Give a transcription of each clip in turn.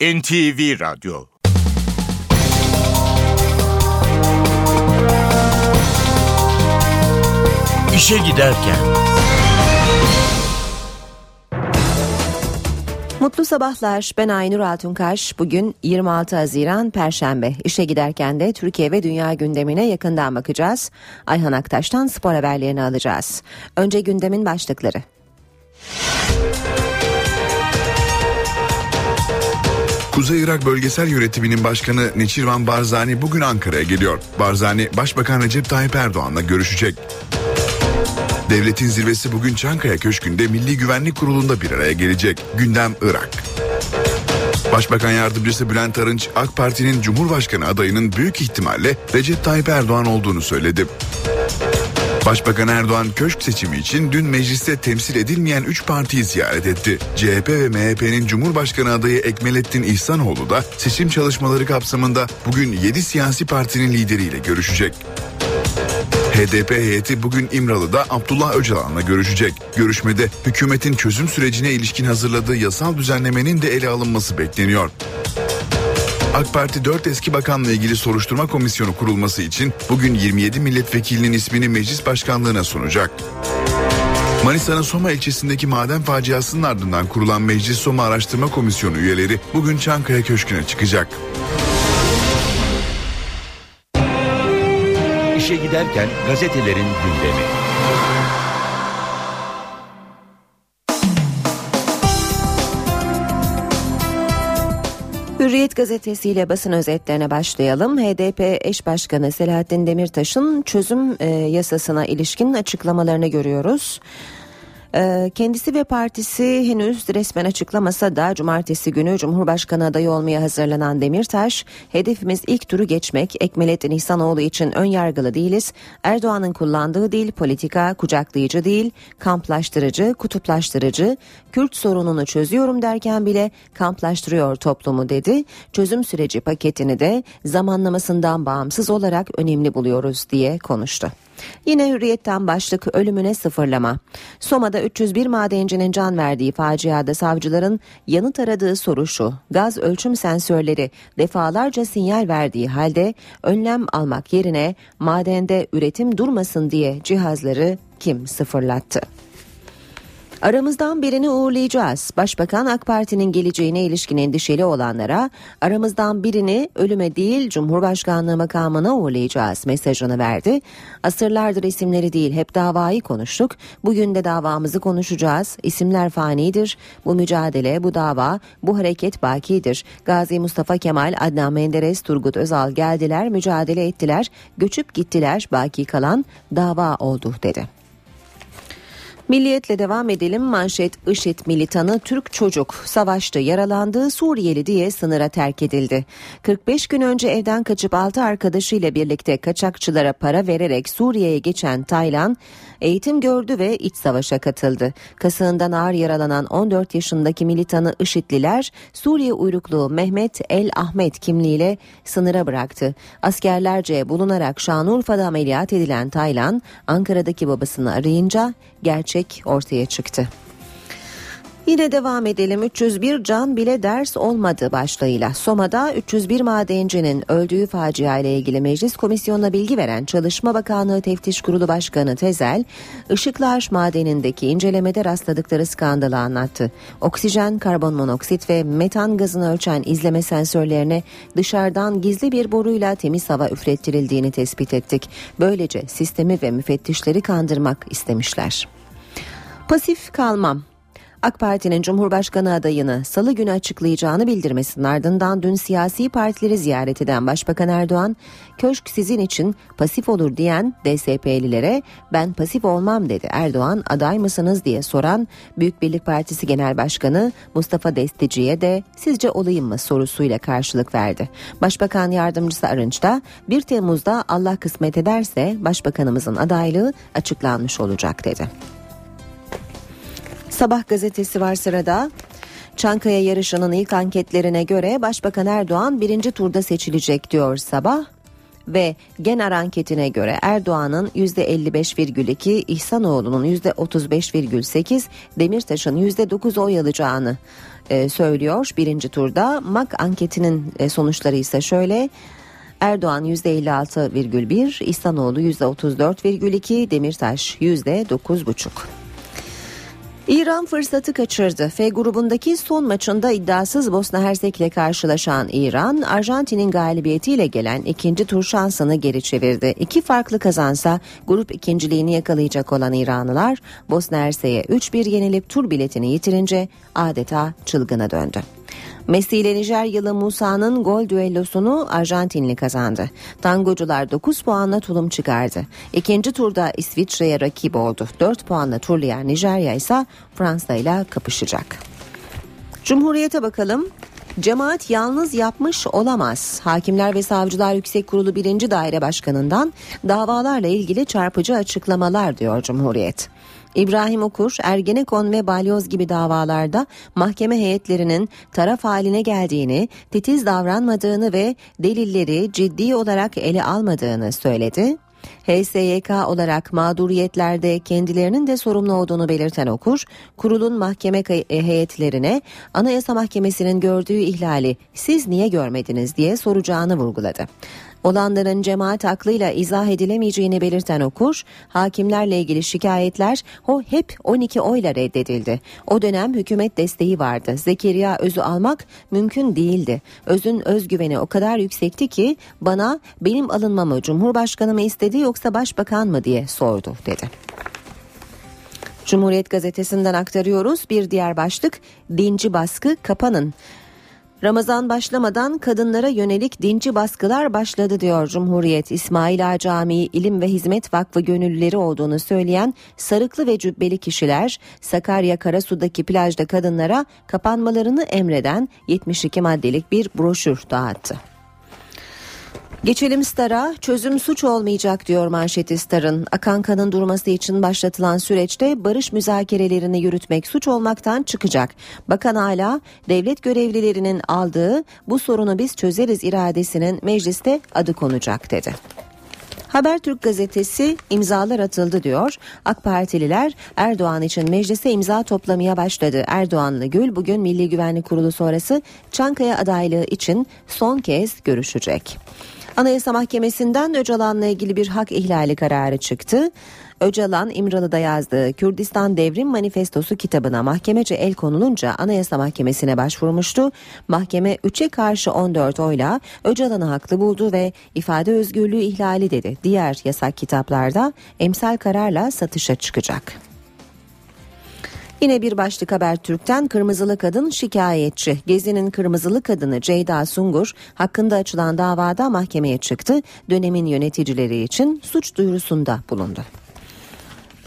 NTV Radyo İşe Giderken Mutlu sabahlar. Ben Aynur Altunkaş. Bugün 26 Haziran Perşembe. İşe giderken de Türkiye ve dünya gündemine yakından bakacağız. Ayhan Aktaş'tan spor haberlerini alacağız. Önce gündemin başlıkları. Kuzey Irak Bölgesel Yönetiminin Başkanı Neçirvan Barzani bugün Ankara'ya geliyor. Barzani, Başbakan Recep Tayyip Erdoğan'la görüşecek. Devletin zirvesi bugün Çankaya Köşkü'nde Milli Güvenlik Kurulu'nda bir araya gelecek. Gündem Irak. Başbakan Yardımcısı Bülent Arınç, AK Parti'nin Cumhurbaşkanı adayının büyük ihtimalle Recep Tayyip Erdoğan olduğunu söyledi. Başbakan Erdoğan köşk seçimi için dün mecliste temsil edilmeyen 3 partiyi ziyaret etti. CHP ve MHP'nin Cumhurbaşkanı adayı Ekmelettin İhsanoğlu da seçim çalışmaları kapsamında bugün 7 siyasi partinin lideriyle görüşecek. HDP heyeti bugün İmralı'da Abdullah Öcalan'la görüşecek. Görüşmede hükümetin çözüm sürecine ilişkin hazırladığı yasal düzenlemenin de ele alınması bekleniyor. AK Parti 4 eski bakanla ilgili soruşturma komisyonu kurulması için bugün 27 milletvekilinin ismini meclis başkanlığına sunacak. Manisa'nın Soma ilçesindeki maden faciasının ardından kurulan Meclis Soma Araştırma Komisyonu üyeleri bugün Çankaya Köşkü'ne çıkacak. İşe Giderken gazetelerin gündemi. Hürriyet gazetesiyle basın özetlerine başlayalım. HDP eş başkanı Selahattin Demirtaş'ın çözüm e, yasasına ilişkin açıklamalarını görüyoruz. Ee, kendisi ve partisi henüz resmen açıklamasa da cumartesi günü Cumhurbaşkanı adayı olmaya hazırlanan Demirtaş, hedefimiz ilk turu geçmek, Ekmelettin İhsanoğlu için ön yargılı değiliz, Erdoğan'ın kullandığı dil politika kucaklayıcı değil, kamplaştırıcı, kutuplaştırıcı, Kürt sorununu çözüyorum derken bile kamplaştırıyor toplumu dedi. Çözüm süreci paketini de zamanlamasından bağımsız olarak önemli buluyoruz diye konuştu. Yine hürriyetten başlık ölümüne sıfırlama. Soma'da 301 madencinin can verdiği faciada savcıların yanıt aradığı soru şu. Gaz ölçüm sensörleri defalarca sinyal verdiği halde önlem almak yerine madende üretim durmasın diye cihazları kim sıfırlattı? Aramızdan birini uğurlayacağız. Başbakan AK Parti'nin geleceğine ilişkin endişeli olanlara aramızdan birini ölüme değil Cumhurbaşkanlığı makamına uğurlayacağız mesajını verdi. Asırlardır isimleri değil hep davayı konuştuk. Bugün de davamızı konuşacağız. İsimler fanidir. Bu mücadele, bu dava, bu hareket bakidir. Gazi Mustafa Kemal, Adnan Menderes, Turgut Özal geldiler, mücadele ettiler, göçüp gittiler. Baki kalan dava oldu dedi. Milliyetle devam edelim. Manşet IŞİD militanı Türk çocuk savaşta yaralandığı Suriyeli diye sınıra terk edildi. 45 gün önce evden kaçıp 6 arkadaşıyla birlikte kaçakçılara para vererek Suriye'ye geçen Taylan eğitim gördü ve iç savaşa katıldı. Kasığından ağır yaralanan 14 yaşındaki militanı IŞİD'liler Suriye uyruklu Mehmet El Ahmet kimliğiyle sınıra bıraktı. Askerlerce bulunarak Şanlıurfa'da ameliyat edilen Taylan Ankara'daki babasını arayınca gerçek ortaya çıktı. Yine devam edelim 301 can bile ders olmadı başlığıyla. Soma'da 301 madencinin öldüğü facia ile ilgili meclis komisyonuna bilgi veren Çalışma Bakanlığı Teftiş Kurulu Başkanı Tezel, Işıklar madenindeki incelemede rastladıkları skandalı anlattı. Oksijen, karbon monoksit ve metan gazını ölçen izleme sensörlerine dışarıdan gizli bir boruyla temiz hava üflettirildiğini tespit ettik. Böylece sistemi ve müfettişleri kandırmak istemişler. Pasif kalmam. AK Parti'nin Cumhurbaşkanı adayını salı günü açıklayacağını bildirmesinin ardından dün siyasi partileri ziyaret eden Başbakan Erdoğan, köşk sizin için pasif olur diyen DSP'lilere ben pasif olmam dedi. Erdoğan aday mısınız diye soran Büyük Birlik Partisi Genel Başkanı Mustafa Destici'ye de sizce olayım mı sorusuyla karşılık verdi. Başbakan Yardımcısı Arınç da 1 Temmuz'da Allah kısmet ederse Başbakanımızın adaylığı açıklanmış olacak dedi. Sabah gazetesi var sırada. Çankaya yarışının ilk anketlerine göre Başbakan Erdoğan birinci turda seçilecek diyor sabah ve Genar anketine göre Erdoğan'ın %55,2, İhsanoğlu'nun %35,8, Demirtaş'ın %9 oy alacağını e, söylüyor birinci turda. MAK anketinin e, sonuçları ise şöyle. Erdoğan %56,1, İhsanoğlu %34,2, Demirtaş %9,5. İran fırsatı kaçırdı. F grubundaki son maçında iddiasız Bosna Hersek ile karşılaşan İran, Arjantin'in galibiyetiyle gelen ikinci tur şansını geri çevirdi. İki farklı kazansa grup ikinciliğini yakalayacak olan İranlılar Bosna Hersek'e 3-1 yenilip tur biletini yitirince adeta çılgına döndü. Messi ile Nijeryalı Musa'nın gol düellosunu Arjantinli kazandı. Tangocular 9 puanla tulum çıkardı. İkinci turda İsviçre'ye rakip oldu. 4 puanla turlayan Nijerya ise Fransa ile kapışacak. Cumhuriyete bakalım. Cemaat yalnız yapmış olamaz. Hakimler ve Savcılar Yüksek Kurulu 1. Daire Başkanı'ndan davalarla ilgili çarpıcı açıklamalar diyor Cumhuriyet. İbrahim Okur, Ergenekon ve Balyoz gibi davalarda mahkeme heyetlerinin taraf haline geldiğini, titiz davranmadığını ve delilleri ciddi olarak ele almadığını söyledi. HSYK olarak mağduriyetlerde kendilerinin de sorumlu olduğunu belirten Okur, kurulun mahkeme heyetlerine Anayasa Mahkemesi'nin gördüğü ihlali siz niye görmediniz diye soracağını vurguladı. Olanların cemaat aklıyla izah edilemeyeceğini belirten okur, hakimlerle ilgili şikayetler o hep 12 oyla reddedildi. O dönem hükümet desteği vardı. Zekeriya Öz'ü almak mümkün değildi. Öz'ün özgüveni o kadar yüksekti ki bana benim alınmamı Cumhurbaşkanı mı istedi yoksa Başbakan mı diye sordu dedi. Cumhuriyet gazetesinden aktarıyoruz. Bir diğer başlık dinci baskı kapanın. Ramazan başlamadan kadınlara yönelik dinci baskılar başladı diyor Cumhuriyet. İsmail Ağa Camii İlim ve Hizmet Vakfı gönüllüleri olduğunu söyleyen sarıklı ve cübbeli kişiler Sakarya Karasu'daki plajda kadınlara kapanmalarını emreden 72 maddelik bir broşür dağıttı. Geçelim Star'a çözüm suç olmayacak diyor manşeti Star'ın. Akan kanın durması için başlatılan süreçte barış müzakerelerini yürütmek suç olmaktan çıkacak. Bakan hala devlet görevlilerinin aldığı bu sorunu biz çözeriz iradesinin mecliste adı konacak dedi. Habertürk gazetesi imzalar atıldı diyor. AK Partililer Erdoğan için meclise imza toplamaya başladı. Erdoğanlı Gül bugün Milli Güvenlik Kurulu sonrası Çankaya adaylığı için son kez görüşecek. Anayasa Mahkemesi'nden Öcalan'la ilgili bir hak ihlali kararı çıktı. Öcalan İmralı'da yazdığı Kürdistan Devrim Manifestosu kitabına mahkemece el konulunca Anayasa Mahkemesi'ne başvurmuştu. Mahkeme 3'e karşı 14 oyla Öcalan'ı haklı buldu ve ifade özgürlüğü ihlali dedi. Diğer yasak kitaplarda emsal kararla satışa çıkacak. Yine bir başlık haber Türk'ten kırmızılı kadın şikayetçi. Gezi'nin kırmızılı kadını Ceyda Sungur hakkında açılan davada mahkemeye çıktı. Dönemin yöneticileri için suç duyurusunda bulundu.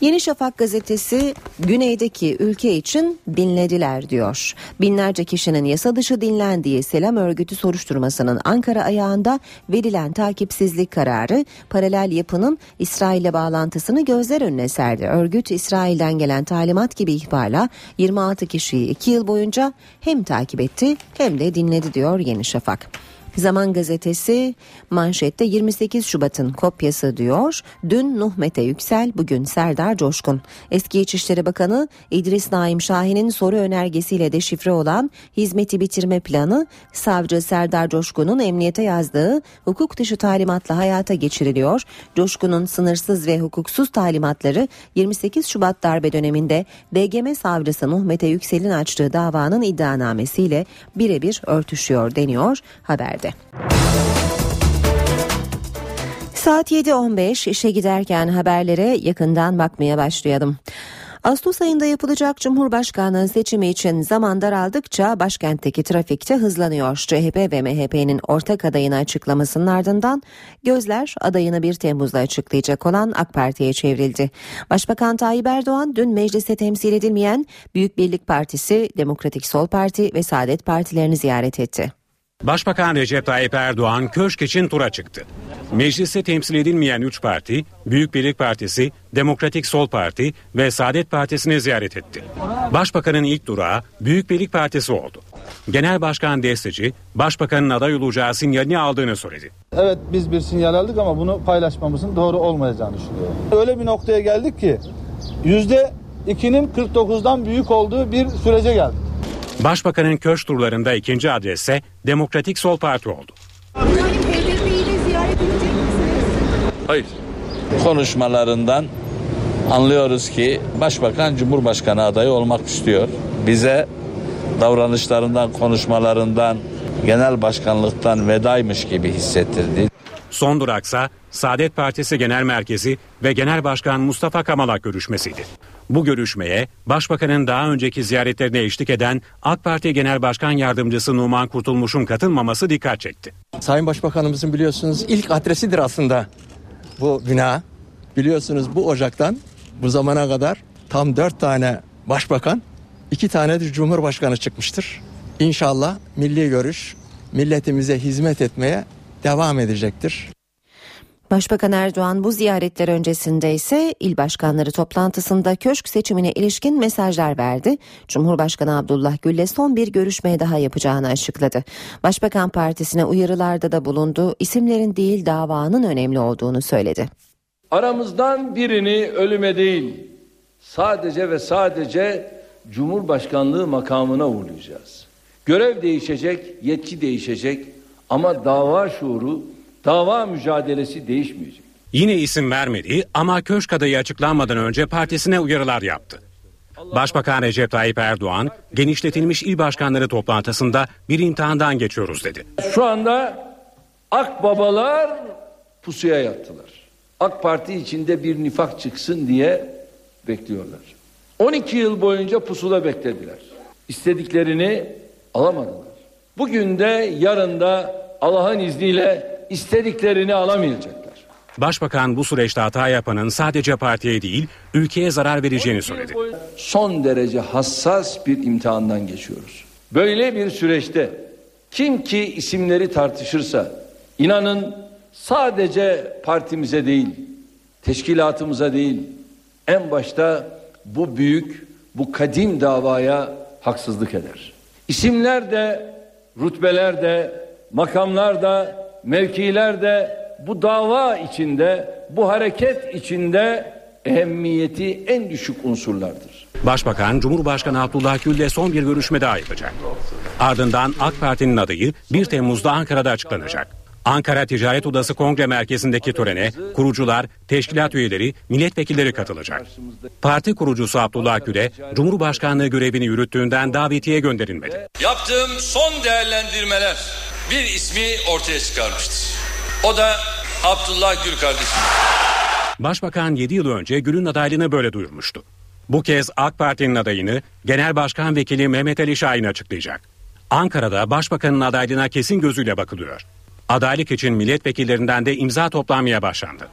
Yeni Şafak gazetesi güneydeki ülke için dinlediler diyor. Binlerce kişinin yasa dışı dinlendiği Selam Örgütü soruşturmasının Ankara ayağında verilen takipsizlik kararı paralel yapının İsrail'le bağlantısını gözler önüne serdi. Örgüt İsrail'den gelen talimat gibi ihbarla 26 kişiyi 2 yıl boyunca hem takip etti hem de dinledi diyor Yeni Şafak. Zaman gazetesi manşette 28 Şubat'ın kopyası diyor. Dün Nuh Mete Yüksel, bugün Serdar Coşkun. Eski İçişleri Bakanı İdris Naim Şahin'in soru önergesiyle deşifre olan hizmeti bitirme planı savcı Serdar Coşkun'un emniyete yazdığı hukuk dışı talimatla hayata geçiriliyor. Coşkun'un sınırsız ve hukuksuz talimatları 28 Şubat darbe döneminde DGM savcısı Nuh Mete Yüksel'in açtığı davanın iddianamesiyle birebir örtüşüyor deniyor haberde verdi. Saat 7.15 işe giderken haberlere yakından bakmaya başlayalım. Ağustos ayında yapılacak Cumhurbaşkanlığı seçimi için zaman daraldıkça başkentteki trafikte hızlanıyor. CHP ve MHP'nin ortak adayını açıklamasının ardından gözler adayını 1 Temmuz'da açıklayacak olan AK Parti'ye çevrildi. Başbakan Tayyip Erdoğan dün mecliste temsil edilmeyen Büyük Birlik Partisi, Demokratik Sol Parti ve Saadet Partilerini ziyaret etti. Başbakan Recep Tayyip Erdoğan köşk için tura çıktı. Mecliste temsil edilmeyen 3 parti, Büyük Birlik Partisi, Demokratik Sol Parti ve Saadet Partisi'ni ziyaret etti. Başbakanın ilk durağı Büyük Birlik Partisi oldu. Genel Başkan Desteci, Başbakanın aday olacağı sinyalini aldığını söyledi. Evet biz bir sinyal aldık ama bunu paylaşmamızın doğru olmayacağını düşünüyorum. Öyle bir noktaya geldik ki yüzde 2'nin 49'dan büyük olduğu bir sürece geldik. Başbakanın köşk turlarında ikinci adresse Demokratik Sol Parti oldu. Hayır. Konuşmalarından anlıyoruz ki Başbakan Cumhurbaşkanı adayı olmak istiyor. Bize davranışlarından, konuşmalarından, genel başkanlıktan vedaymış gibi hissettirdi. Son duraksa Saadet Partisi Genel Merkezi ve Genel Başkan Mustafa Kamalak görüşmesiydi. Bu görüşmeye Başbakanın daha önceki ziyaretlerine eşlik eden AK Parti Genel Başkan Yardımcısı Numan Kurtulmuş'un katılmaması dikkat çekti. Sayın Başbakanımızın biliyorsunuz ilk adresidir aslında bu bina. Biliyorsunuz bu ocaktan bu zamana kadar tam dört tane başbakan, iki tane de cumhurbaşkanı çıkmıştır. İnşallah milli görüş milletimize hizmet etmeye devam edecektir. Başbakan Erdoğan bu ziyaretler öncesinde ise il başkanları toplantısında köşk seçimine ilişkin mesajlar verdi. Cumhurbaşkanı Abdullah Gül'le son bir görüşme daha yapacağını açıkladı. Başbakan partisine uyarılarda da bulundu. İsimlerin değil davanın önemli olduğunu söyledi. Aramızdan birini ölüme değil, sadece ve sadece Cumhurbaşkanlığı makamına uğurlayacağız. Görev değişecek, yetki değişecek ama dava şuuru, dava mücadelesi değişmeyecek. Yine isim vermedi ama köşk adayı açıklanmadan önce partisine uyarılar yaptı. Başbakan Recep Tayyip Erdoğan genişletilmiş il başkanları toplantısında bir imtihandan geçiyoruz dedi. Şu anda akbabalar pusuya yattılar. AK Parti içinde bir nifak çıksın diye bekliyorlar. 12 yıl boyunca pusula beklediler. İstediklerini alamadılar. Bugün de yarın da Allah'ın izniyle istediklerini alamayacaklar. Başbakan bu süreçte hata yapanın sadece partiye değil ülkeye zarar vereceğini söyledi. Son derece hassas bir imtihandan geçiyoruz. Böyle bir süreçte kim ki isimleri tartışırsa inanın sadece partimize değil, teşkilatımıza değil, en başta bu büyük, bu kadim davaya haksızlık eder. İsimler de, rütbeler de, makamlar da, mevkiler de bu dava içinde, bu hareket içinde ehemmiyeti en düşük unsurlardır. Başbakan Cumhurbaşkanı Abdullah Gül'le son bir görüşme daha yapacak. Ardından AK Parti'nin adayı 1 Temmuz'da Ankara'da açıklanacak. Ankara Ticaret Odası Kongre Merkezi'ndeki törene kurucular, teşkilat üyeleri, milletvekilleri katılacak. Parti kurucusu Abdullah Gül'e Cumhurbaşkanlığı görevini yürüttüğünden davetiye gönderilmedi. Yaptığım son değerlendirmeler bir ismi ortaya çıkarmıştır. O da Abdullah Gül kardeşim. Başbakan 7 yıl önce Gül'ün adaylığını böyle duyurmuştu. Bu kez AK Parti'nin adayını Genel Başkan Vekili Mehmet Ali Şahin açıklayacak. Ankara'da Başbakanın adaylığına kesin gözüyle bakılıyor. Adaylık için milletvekillerinden de imza toplanmaya başlandı.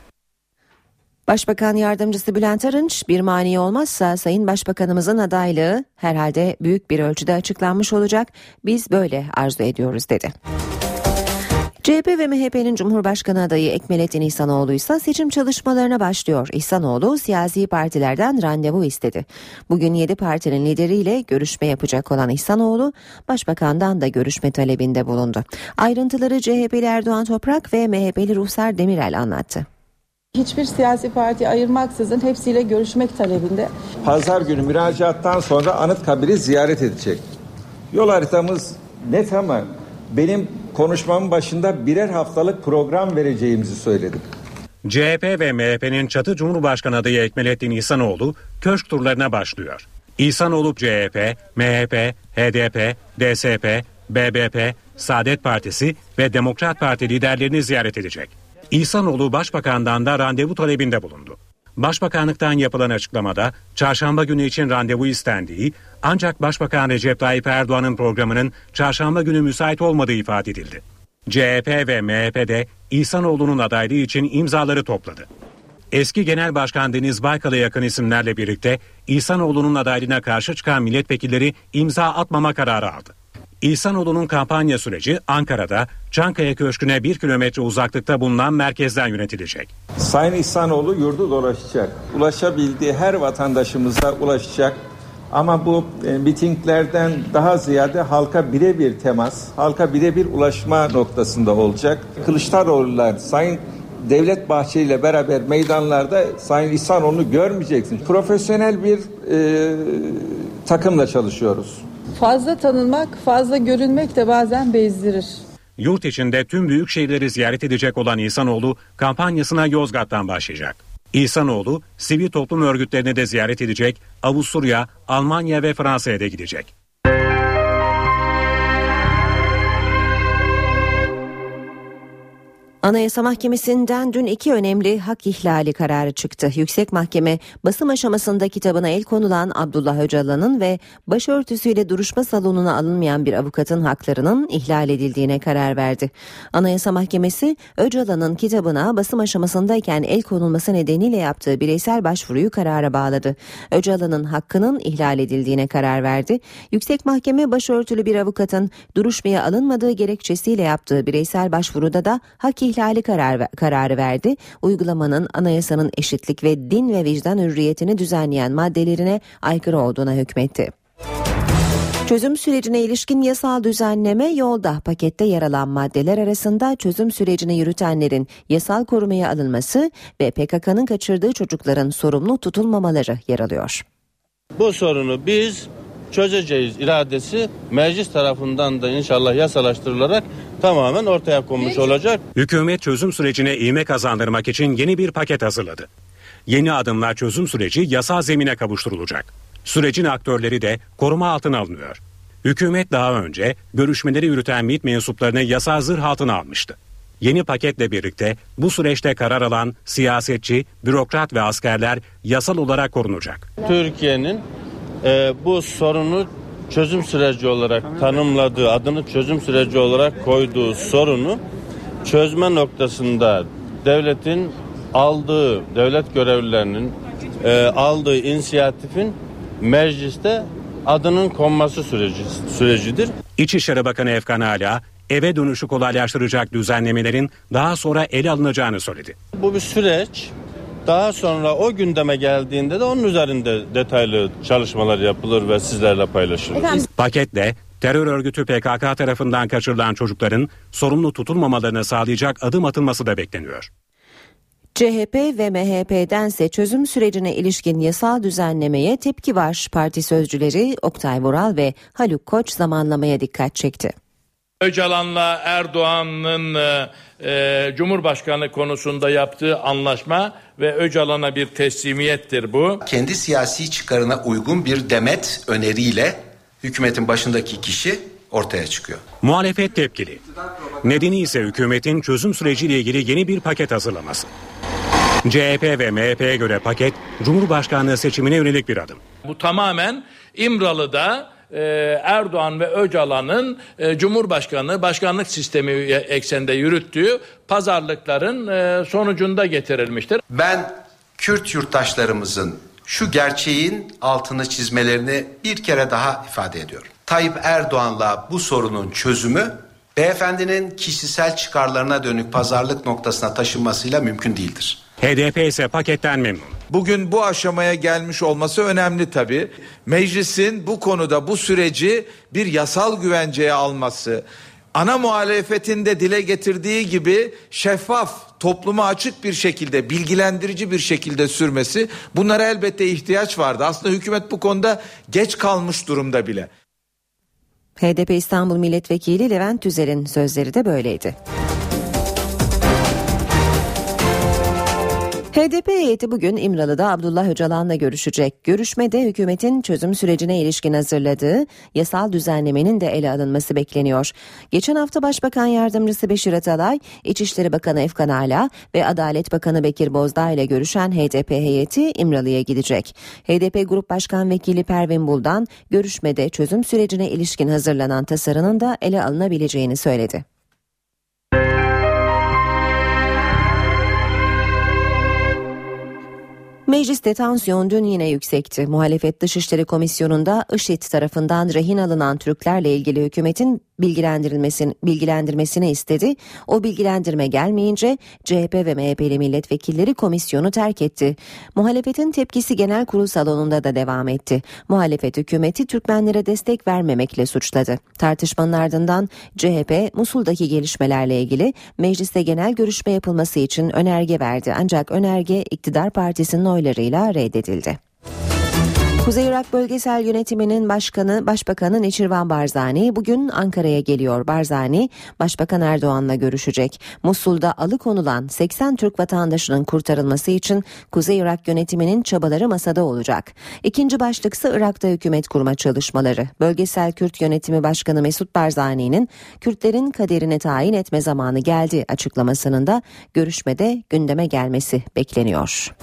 Başbakan Yardımcısı Bülent Arınç bir mani olmazsa Sayın Başbakanımızın adaylığı herhalde büyük bir ölçüde açıklanmış olacak. Biz böyle arzu ediyoruz dedi. CHP ve MHP'nin Cumhurbaşkanı adayı Ekmelettin İhsanoğlu ise seçim çalışmalarına başlıyor. İhsanoğlu siyasi partilerden randevu istedi. Bugün 7 partinin lideriyle görüşme yapacak olan İhsanoğlu, Başbakan'dan da görüşme talebinde bulundu. Ayrıntıları CHP'li Erdoğan Toprak ve MHP'li Ruhsar Demirel anlattı. Hiçbir siyasi parti ayırmaksızın hepsiyle görüşmek talebinde. Pazar günü müracaattan sonra Anıtkabir'i ziyaret edecek. Yol haritamız net ama benim konuşmamın başında birer haftalık program vereceğimizi söyledim. CHP ve MHP'nin çatı Cumhurbaşkanı adayı Ekmelettin İhsanoğlu köşk turlarına başlıyor. İhsanoğlu CHP, MHP, HDP, DSP, BBP, Saadet Partisi ve Demokrat Parti liderlerini ziyaret edecek. İhsanoğlu Başbakan'dan da randevu talebinde bulundu. Başbakanlıktan yapılan açıklamada çarşamba günü için randevu istendiği ancak Başbakan Recep Tayyip Erdoğan'ın programının çarşamba günü müsait olmadığı ifade edildi. CHP ve MHP de İhsanoğlu'nun adaylığı için imzaları topladı. Eski Genel Başkan Deniz Baykal'a yakın isimlerle birlikte İhsanoğlu'nun adaylığına karşı çıkan milletvekilleri imza atmama kararı aldı. İhsanoğlu'nun kampanya süreci Ankara'da Çankaya Köşkü'ne bir kilometre uzaklıkta bulunan merkezden yönetilecek. Sayın İhsanoğlu yurdu dolaşacak. Ulaşabildiği her vatandaşımıza ulaşacak. Ama bu e, mitinglerden daha ziyade halka birebir temas, halka birebir ulaşma noktasında olacak. Kılıçdaroğlu'lar, Sayın Devlet Bahçeli ile beraber meydanlarda Sayın İhsanoğlu'nu görmeyeceksiniz. Profesyonel bir e, takımla çalışıyoruz. Fazla tanınmak, fazla görünmek de bazen bezdirir. Yurt içinde tüm büyük şehirleri ziyaret edecek olan İhsanoğlu kampanyasına Yozgat'tan başlayacak. İhsanoğlu sivil toplum örgütlerini de ziyaret edecek, Avusturya, Almanya ve Fransa'ya da gidecek. Anayasa Mahkemesi'nden dün iki önemli hak ihlali kararı çıktı. Yüksek Mahkeme basım aşamasında kitabına el konulan Abdullah Öcalan'ın ve başörtüsüyle duruşma salonuna alınmayan bir avukatın haklarının ihlal edildiğine karar verdi. Anayasa Mahkemesi Öcalan'ın kitabına basım aşamasındayken el konulması nedeniyle yaptığı bireysel başvuruyu karara bağladı. Öcalan'ın hakkının ihlal edildiğine karar verdi. Yüksek Mahkeme başörtülü bir avukatın duruşmaya alınmadığı gerekçesiyle yaptığı bireysel başvuruda da hak ihlali karar, kararı verdi. Uygulamanın anayasanın eşitlik ve din ve vicdan hürriyetini düzenleyen maddelerine aykırı olduğuna hükmetti. Çözüm sürecine ilişkin yasal düzenleme yolda pakette yer alan maddeler arasında çözüm sürecini yürütenlerin yasal korumaya alınması ve PKK'nın kaçırdığı çocukların sorumlu tutulmamaları yer alıyor. Bu sorunu biz çözeceğiz iradesi meclis tarafından da inşallah yasalaştırılarak tamamen ortaya konmuş olacak. Hükümet çözüm sürecine ivme kazandırmak için yeni bir paket hazırladı. Yeni adımlar çözüm süreci yasal zemine kavuşturulacak. Sürecin aktörleri de koruma altına alınıyor. Hükümet daha önce görüşmeleri yürüten MİT mensuplarını yasal zırh altına almıştı. Yeni paketle birlikte bu süreçte karar alan siyasetçi, bürokrat ve askerler yasal olarak korunacak. Türkiye'nin e, bu sorunu çözüm süreci olarak tanımladığı, adını çözüm süreci olarak koyduğu sorunu çözme noktasında devletin aldığı, devlet görevlilerinin e, aldığı inisiyatifin mecliste adının konması süreci sürecidir. İçişleri Bakanı Efkan Ala eve dönüşü kolaylaştıracak düzenlemelerin daha sonra ele alınacağını söyledi. Bu bir süreç. Daha sonra o gündeme geldiğinde de onun üzerinde detaylı çalışmalar yapılır ve sizlerle paylaşılır. Paketle terör örgütü PKK tarafından kaçırılan çocukların sorumlu tutulmamalarını sağlayacak adım atılması da bekleniyor. CHP ve MHP'dense çözüm sürecine ilişkin yasal düzenlemeye tepki var. Parti sözcüleri Oktay Vural ve Haluk Koç zamanlamaya dikkat çekti. Öcalan'la Erdoğan'ın e, Cumhurbaşkanı konusunda yaptığı anlaşma ve Öcalan'a bir teslimiyettir bu. Kendi siyasi çıkarına uygun bir demet öneriyle hükümetin başındaki kişi ortaya çıkıyor. Muhalefet tepkili. Nedeni ise hükümetin çözüm süreciyle ilgili yeni bir paket hazırlaması. CHP ve MHP'ye göre paket Cumhurbaşkanlığı seçimine yönelik bir adım. Bu tamamen İmralı'da e, Erdoğan ve Öcalan'ın e, Cumhurbaşkanı başkanlık sistemi ekseninde yürüttüğü pazarlıkların e, sonucunda getirilmiştir. Ben Kürt yurttaşlarımızın şu gerçeğin altını çizmelerini bir kere daha ifade ediyorum. Tayyip Erdoğan'la bu sorunun çözümü beyefendinin kişisel çıkarlarına dönük pazarlık noktasına taşınmasıyla mümkün değildir. HDP ise paketten memnun. Bugün bu aşamaya gelmiş olması önemli tabii. Meclisin bu konuda bu süreci bir yasal güvenceye alması, ana muhalefetin de dile getirdiği gibi şeffaf, topluma açık bir şekilde, bilgilendirici bir şekilde sürmesi bunlara elbette ihtiyaç vardı. Aslında hükümet bu konuda geç kalmış durumda bile. HDP İstanbul Milletvekili Levent Tüzel'in sözleri de böyleydi. HDP heyeti bugün İmralı'da Abdullah Öcalan'la görüşecek. Görüşmede hükümetin çözüm sürecine ilişkin hazırladığı yasal düzenlemenin de ele alınması bekleniyor. Geçen hafta Başbakan Yardımcısı Beşir Atalay, İçişleri Bakanı Efkan Ala ve Adalet Bakanı Bekir Bozdağ ile görüşen HDP heyeti İmralı'ya gidecek. HDP Grup Başkan Vekili Pervin Buldan görüşmede çözüm sürecine ilişkin hazırlanan tasarının da ele alınabileceğini söyledi. Mecliste tansiyon dün yine yüksekti. Muhalefet Dışişleri Komisyonu'nda IŞİD tarafından rehin alınan Türklerle ilgili hükümetin bilgilendirilmesini, bilgilendirmesini istedi. O bilgilendirme gelmeyince CHP ve MHP'li milletvekilleri komisyonu terk etti. Muhalefetin tepkisi genel kurul salonunda da devam etti. Muhalefet hükümeti Türkmenlere destek vermemekle suçladı. Tartışmanın ardından CHP Musul'daki gelişmelerle ilgili mecliste genel görüşme yapılması için önerge verdi. Ancak önerge iktidar partisinin oylarıyla reddedildi. Kuzey Irak Bölgesel Yönetiminin Başkanı Başbakanı Neçirvan Barzani bugün Ankara'ya geliyor. Barzani Başbakan Erdoğan'la görüşecek. Musul'da alıkonulan 80 Türk vatandaşının kurtarılması için Kuzey Irak yönetiminin çabaları masada olacak. İkinci başlıksa Irak'ta hükümet kurma çalışmaları. Bölgesel Kürt Yönetimi Başkanı Mesut Barzani'nin Kürtlerin kaderini tayin etme zamanı geldi açıklamasının da görüşmede gündeme gelmesi bekleniyor.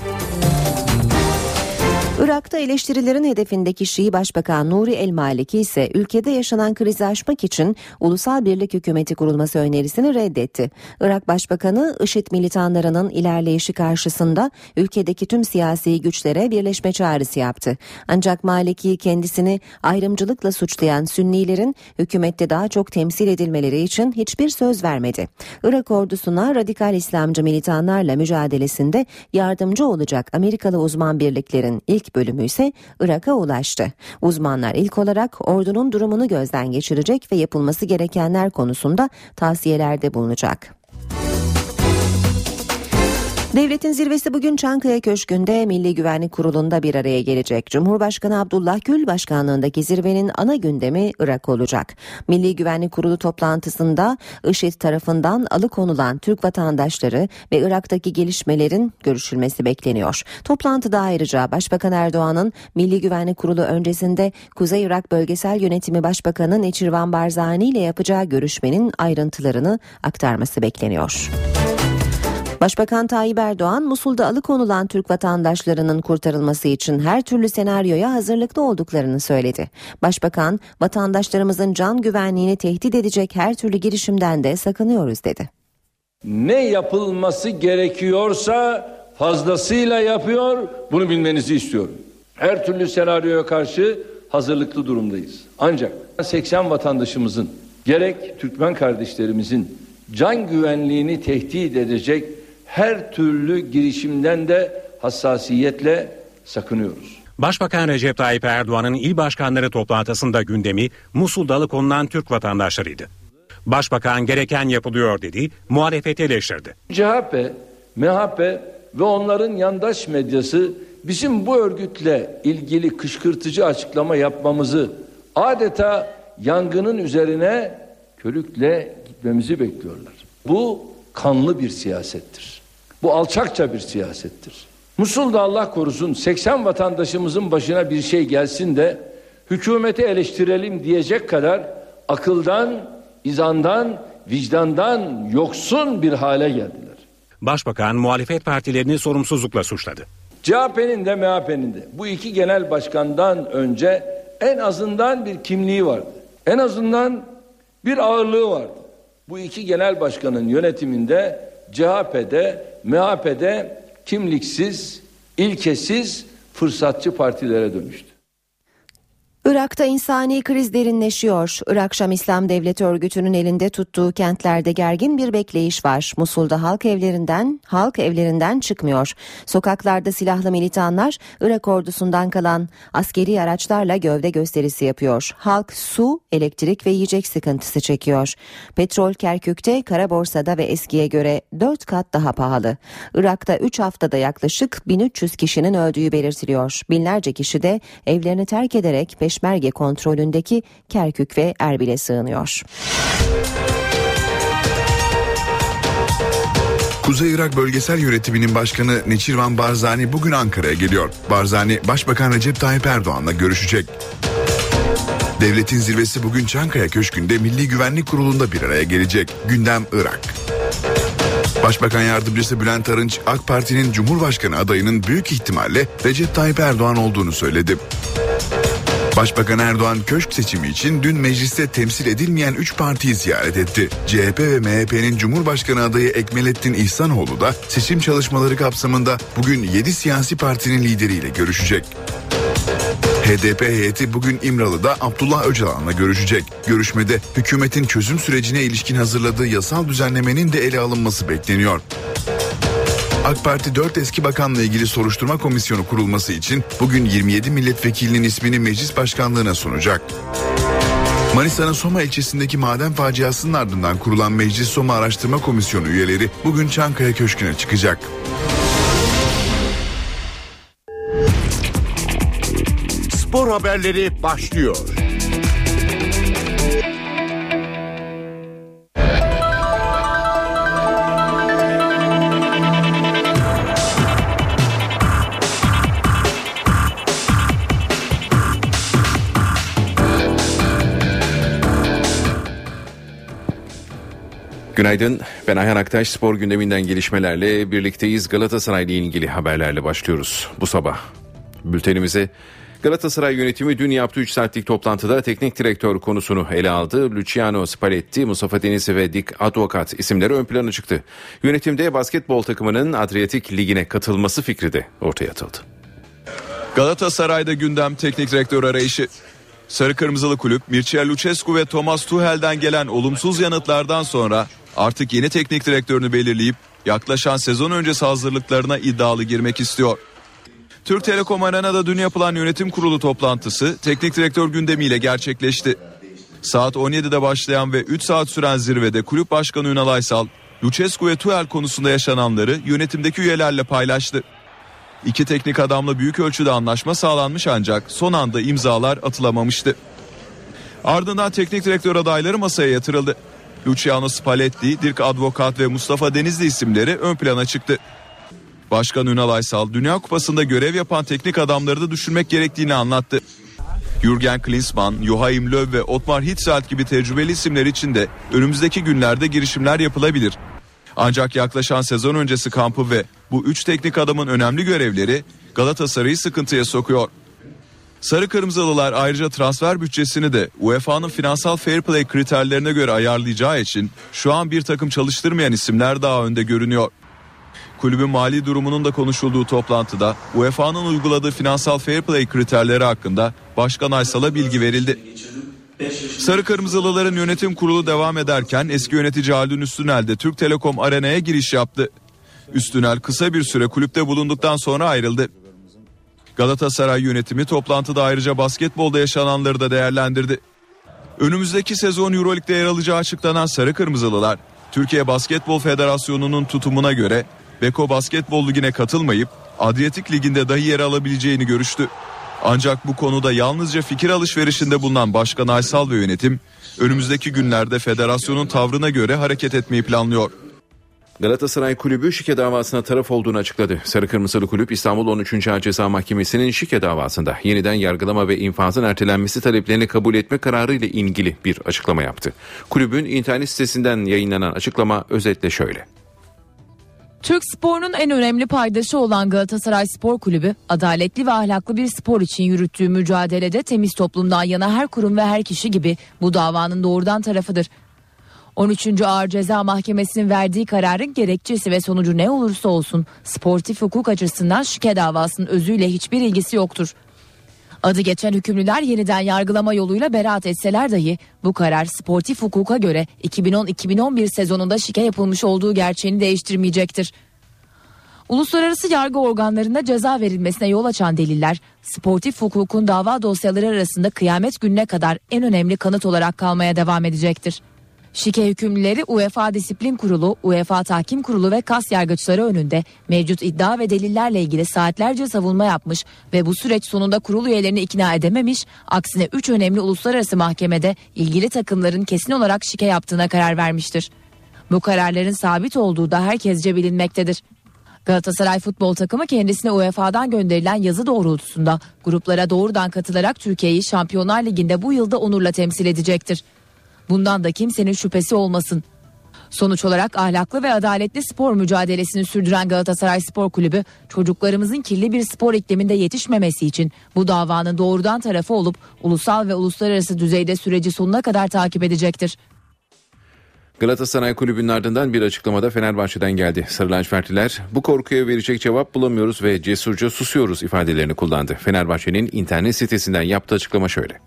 Irak'ta eleştirilerin hedefindeki Şii Başbakan Nuri El Maliki ise ülkede yaşanan krizi aşmak için ulusal birlik hükümeti kurulması önerisini reddetti. Irak Başbakanı IŞİD militanlarının ilerleyişi karşısında ülkedeki tüm siyasi güçlere birleşme çağrısı yaptı. Ancak Maliki kendisini ayrımcılıkla suçlayan Sünnilerin hükümette daha çok temsil edilmeleri için hiçbir söz vermedi. Irak ordusuna radikal İslamcı militanlarla mücadelesinde yardımcı olacak Amerikalı uzman birliklerin ilk bölümü ise Irak'a ulaştı. Uzmanlar ilk olarak ordunun durumunu gözden geçirecek ve yapılması gerekenler konusunda tavsiyelerde bulunacak. Devletin zirvesi bugün Çankaya Köşkü'nde Milli Güvenlik Kurulu'nda bir araya gelecek. Cumhurbaşkanı Abdullah Gül başkanlığındaki zirvenin ana gündemi Irak olacak. Milli Güvenlik Kurulu toplantısında IŞİD tarafından alıkonulan Türk vatandaşları ve Irak'taki gelişmelerin görüşülmesi bekleniyor. Toplantıda ayrıca Başbakan Erdoğan'ın Milli Güvenlik Kurulu öncesinde Kuzey Irak Bölgesel Yönetimi Başbakanı Neçirvan Barzani ile yapacağı görüşmenin ayrıntılarını aktarması bekleniyor. Başbakan Tayyip Erdoğan Musul'da alıkonulan Türk vatandaşlarının kurtarılması için her türlü senaryoya hazırlıklı olduklarını söyledi. Başbakan vatandaşlarımızın can güvenliğini tehdit edecek her türlü girişimden de sakınıyoruz dedi. Ne yapılması gerekiyorsa fazlasıyla yapıyor bunu bilmenizi istiyorum. Her türlü senaryoya karşı hazırlıklı durumdayız. Ancak 80 vatandaşımızın gerek Türkmen kardeşlerimizin can güvenliğini tehdit edecek her türlü girişimden de hassasiyetle sakınıyoruz. Başbakan Recep Tayyip Erdoğan'ın il başkanları toplantısında gündemi Musul'da alıkonulan Türk vatandaşlarıydı. Başbakan gereken yapılıyor dedi, muhalefeti eleştirdi. CHP, MHP ve onların yandaş medyası bizim bu örgütle ilgili kışkırtıcı açıklama yapmamızı adeta yangının üzerine körükle gitmemizi bekliyorlar. Bu kanlı bir siyasettir. Bu alçakça bir siyasettir. Musul'da Allah korusun 80 vatandaşımızın başına bir şey gelsin de hükümeti eleştirelim diyecek kadar akıldan, izandan, vicdandan yoksun bir hale geldiler. Başbakan muhalefet partilerini sorumsuzlukla suçladı. CHP'nin de MHP'nin de bu iki genel başkandan önce en azından bir kimliği vardı. En azından bir ağırlığı vardı. Bu iki genel başkanın yönetiminde CHP'de, MHP'de kimliksiz, ilkesiz, fırsatçı partilere dönüştü. Irak'ta insani kriz derinleşiyor. Irak Şam İslam Devleti örgütünün elinde tuttuğu kentlerde gergin bir bekleyiş var. Musul'da halk evlerinden, halk evlerinden çıkmıyor. Sokaklarda silahlı militanlar Irak ordusundan kalan askeri araçlarla gövde gösterisi yapıyor. Halk su, elektrik ve yiyecek sıkıntısı çekiyor. Petrol Kerkük'te, kara borsada ve eskiye göre 4 kat daha pahalı. Irak'ta 3 haftada yaklaşık 1300 kişinin öldüğü belirtiliyor. Binlerce kişi de evlerini terk ederek peş Peşmerge kontrolündeki Kerkük ve Erbil'e sığınıyor. Kuzey Irak Bölgesel Yönetiminin Başkanı Neçirvan Barzani bugün Ankara'ya geliyor. Barzani Başbakan Recep Tayyip Erdoğan'la görüşecek. Devletin zirvesi bugün Çankaya Köşkü'nde Milli Güvenlik Kurulu'nda bir araya gelecek. Gündem Irak. Başbakan Yardımcısı Bülent Arınç, AK Parti'nin Cumhurbaşkanı adayının büyük ihtimalle Recep Tayyip Erdoğan olduğunu söyledi. Başbakan Erdoğan köşk seçimi için dün mecliste temsil edilmeyen 3 partiyi ziyaret etti. CHP ve MHP'nin Cumhurbaşkanı adayı Ekmelettin İhsanoğlu da seçim çalışmaları kapsamında bugün 7 siyasi partinin lideriyle görüşecek. HDP heyeti bugün İmralı'da Abdullah Öcalan'la görüşecek. Görüşmede hükümetin çözüm sürecine ilişkin hazırladığı yasal düzenlemenin de ele alınması bekleniyor. AK Parti 4 eski bakanla ilgili soruşturma komisyonu kurulması için bugün 27 milletvekilinin ismini meclis başkanlığına sunacak. Manisa'nın Soma ilçesindeki maden faciasının ardından kurulan Meclis Soma Araştırma Komisyonu üyeleri bugün Çankaya Köşkü'ne çıkacak. spor haberleri başlıyor. Günaydın. Ben Ayhan Aktaş. Spor gündeminden gelişmelerle birlikteyiz. Galatasaray ile ilgili haberlerle başlıyoruz bu sabah. Bültenimize Galatasaray yönetimi dün yaptığı 3 saatlik toplantıda teknik direktör konusunu ele aldı. Luciano Spalletti, Mustafa Denizli ve Dick Advokat isimleri ön plana çıktı. Yönetimde basketbol takımının Adriyatik Ligi'ne katılması fikri de ortaya atıldı. Galatasaray'da gündem teknik direktör arayışı. Sarı Kırmızılı Kulüp Mircea Lucescu ve Thomas Tuchel'den gelen olumsuz yanıtlardan sonra artık yeni teknik direktörünü belirleyip yaklaşan sezon öncesi hazırlıklarına iddialı girmek istiyor. Türk Telekom Arena'da dün yapılan yönetim kurulu toplantısı teknik direktör gündemiyle gerçekleşti. Saat 17'de başlayan ve 3 saat süren zirvede kulüp başkanı Ünal Aysal, Lucescu ve Tuchel konusunda yaşananları yönetimdeki üyelerle paylaştı. İki teknik adamla büyük ölçüde anlaşma sağlanmış ancak son anda imzalar atılamamıştı. Ardından teknik direktör adayları masaya yatırıldı. Luciano Spalletti, Dirk Advokat ve Mustafa Denizli isimleri ön plana çıktı. Başkan Ünal Aysal Dünya Kupası'nda görev yapan teknik adamları da düşünmek gerektiğini anlattı. Jürgen Klinsmann, Joachim Löw ve Otmar Hitzfeld gibi tecrübeli isimler için de önümüzdeki günlerde girişimler yapılabilir. Ancak yaklaşan sezon öncesi kampı ve bu üç teknik adamın önemli görevleri Galatasaray'ı sıkıntıya sokuyor. Sarı Kırmızılılar ayrıca transfer bütçesini de UEFA'nın finansal fair play kriterlerine göre ayarlayacağı için şu an bir takım çalıştırmayan isimler daha önde görünüyor. Kulübün mali durumunun da konuşulduğu toplantıda UEFA'nın uyguladığı finansal fair play kriterleri hakkında Başkan Aysal'a bilgi verildi. Sarı Kırmızılıların yönetim kurulu devam ederken eski yönetici Haldun Üstünel de Türk Telekom Arena'ya giriş yaptı. Üstünel kısa bir süre kulüpte bulunduktan sonra ayrıldı. Galatasaray yönetimi toplantıda ayrıca basketbolda yaşananları da değerlendirdi. Önümüzdeki sezon Euroleague'de yer alacağı açıklanan Sarı Kırmızılılar, Türkiye Basketbol Federasyonu'nun tutumuna göre Beko Basketbol Ligi'ne katılmayıp Adriyatik Ligi'nde dahi yer alabileceğini görüştü. Ancak bu konuda yalnızca fikir alışverişinde bulunan Başkan Aysal ve yönetim önümüzdeki günlerde federasyonun tavrına göre hareket etmeyi planlıyor. Galatasaray Kulübü şike davasına taraf olduğunu açıkladı. Sarı Kırmızılı Kulüp İstanbul 13. Ağır Ceza Mahkemesi'nin şike davasında yeniden yargılama ve infazın ertelenmesi taleplerini kabul etme kararı ile ilgili bir açıklama yaptı. Kulübün internet sitesinden yayınlanan açıklama özetle şöyle. Türk sporunun en önemli paydaşı olan Galatasaray Spor Kulübü, adaletli ve ahlaklı bir spor için yürüttüğü mücadelede temiz toplumdan yana her kurum ve her kişi gibi bu davanın doğrudan tarafıdır. 13. Ağır Ceza Mahkemesi'nin verdiği kararın gerekçesi ve sonucu ne olursa olsun sportif hukuk açısından şike davasının özüyle hiçbir ilgisi yoktur. Adı geçen hükümlüler yeniden yargılama yoluyla beraat etseler dahi bu karar sportif hukuka göre 2010-2011 sezonunda şike yapılmış olduğu gerçeğini değiştirmeyecektir. Uluslararası yargı organlarında ceza verilmesine yol açan deliller, sportif hukukun dava dosyaları arasında kıyamet gününe kadar en önemli kanıt olarak kalmaya devam edecektir. Şike hükümlüleri UEFA Disiplin Kurulu, UEFA Tahkim Kurulu ve KAS yargıçları önünde mevcut iddia ve delillerle ilgili saatlerce savunma yapmış ve bu süreç sonunda kurul üyelerini ikna edememiş, aksine 3 önemli uluslararası mahkemede ilgili takımların kesin olarak şike yaptığına karar vermiştir. Bu kararların sabit olduğu da herkesce bilinmektedir. Galatasaray futbol takımı kendisine UEFA'dan gönderilen yazı doğrultusunda gruplara doğrudan katılarak Türkiye'yi Şampiyonlar Ligi'nde bu yılda onurla temsil edecektir. Bundan da kimsenin şüphesi olmasın. Sonuç olarak ahlaklı ve adaletli spor mücadelesini sürdüren Galatasaray Spor Kulübü çocuklarımızın kirli bir spor ikliminde yetişmemesi için bu davanın doğrudan tarafı olup ulusal ve uluslararası düzeyde süreci sonuna kadar takip edecektir. Galatasaray Kulübü'nün ardından bir açıklamada Fenerbahçe'den geldi. Sarı lacivertliler bu korkuya verecek cevap bulamıyoruz ve cesurca susuyoruz ifadelerini kullandı. Fenerbahçe'nin internet sitesinden yaptığı açıklama şöyle.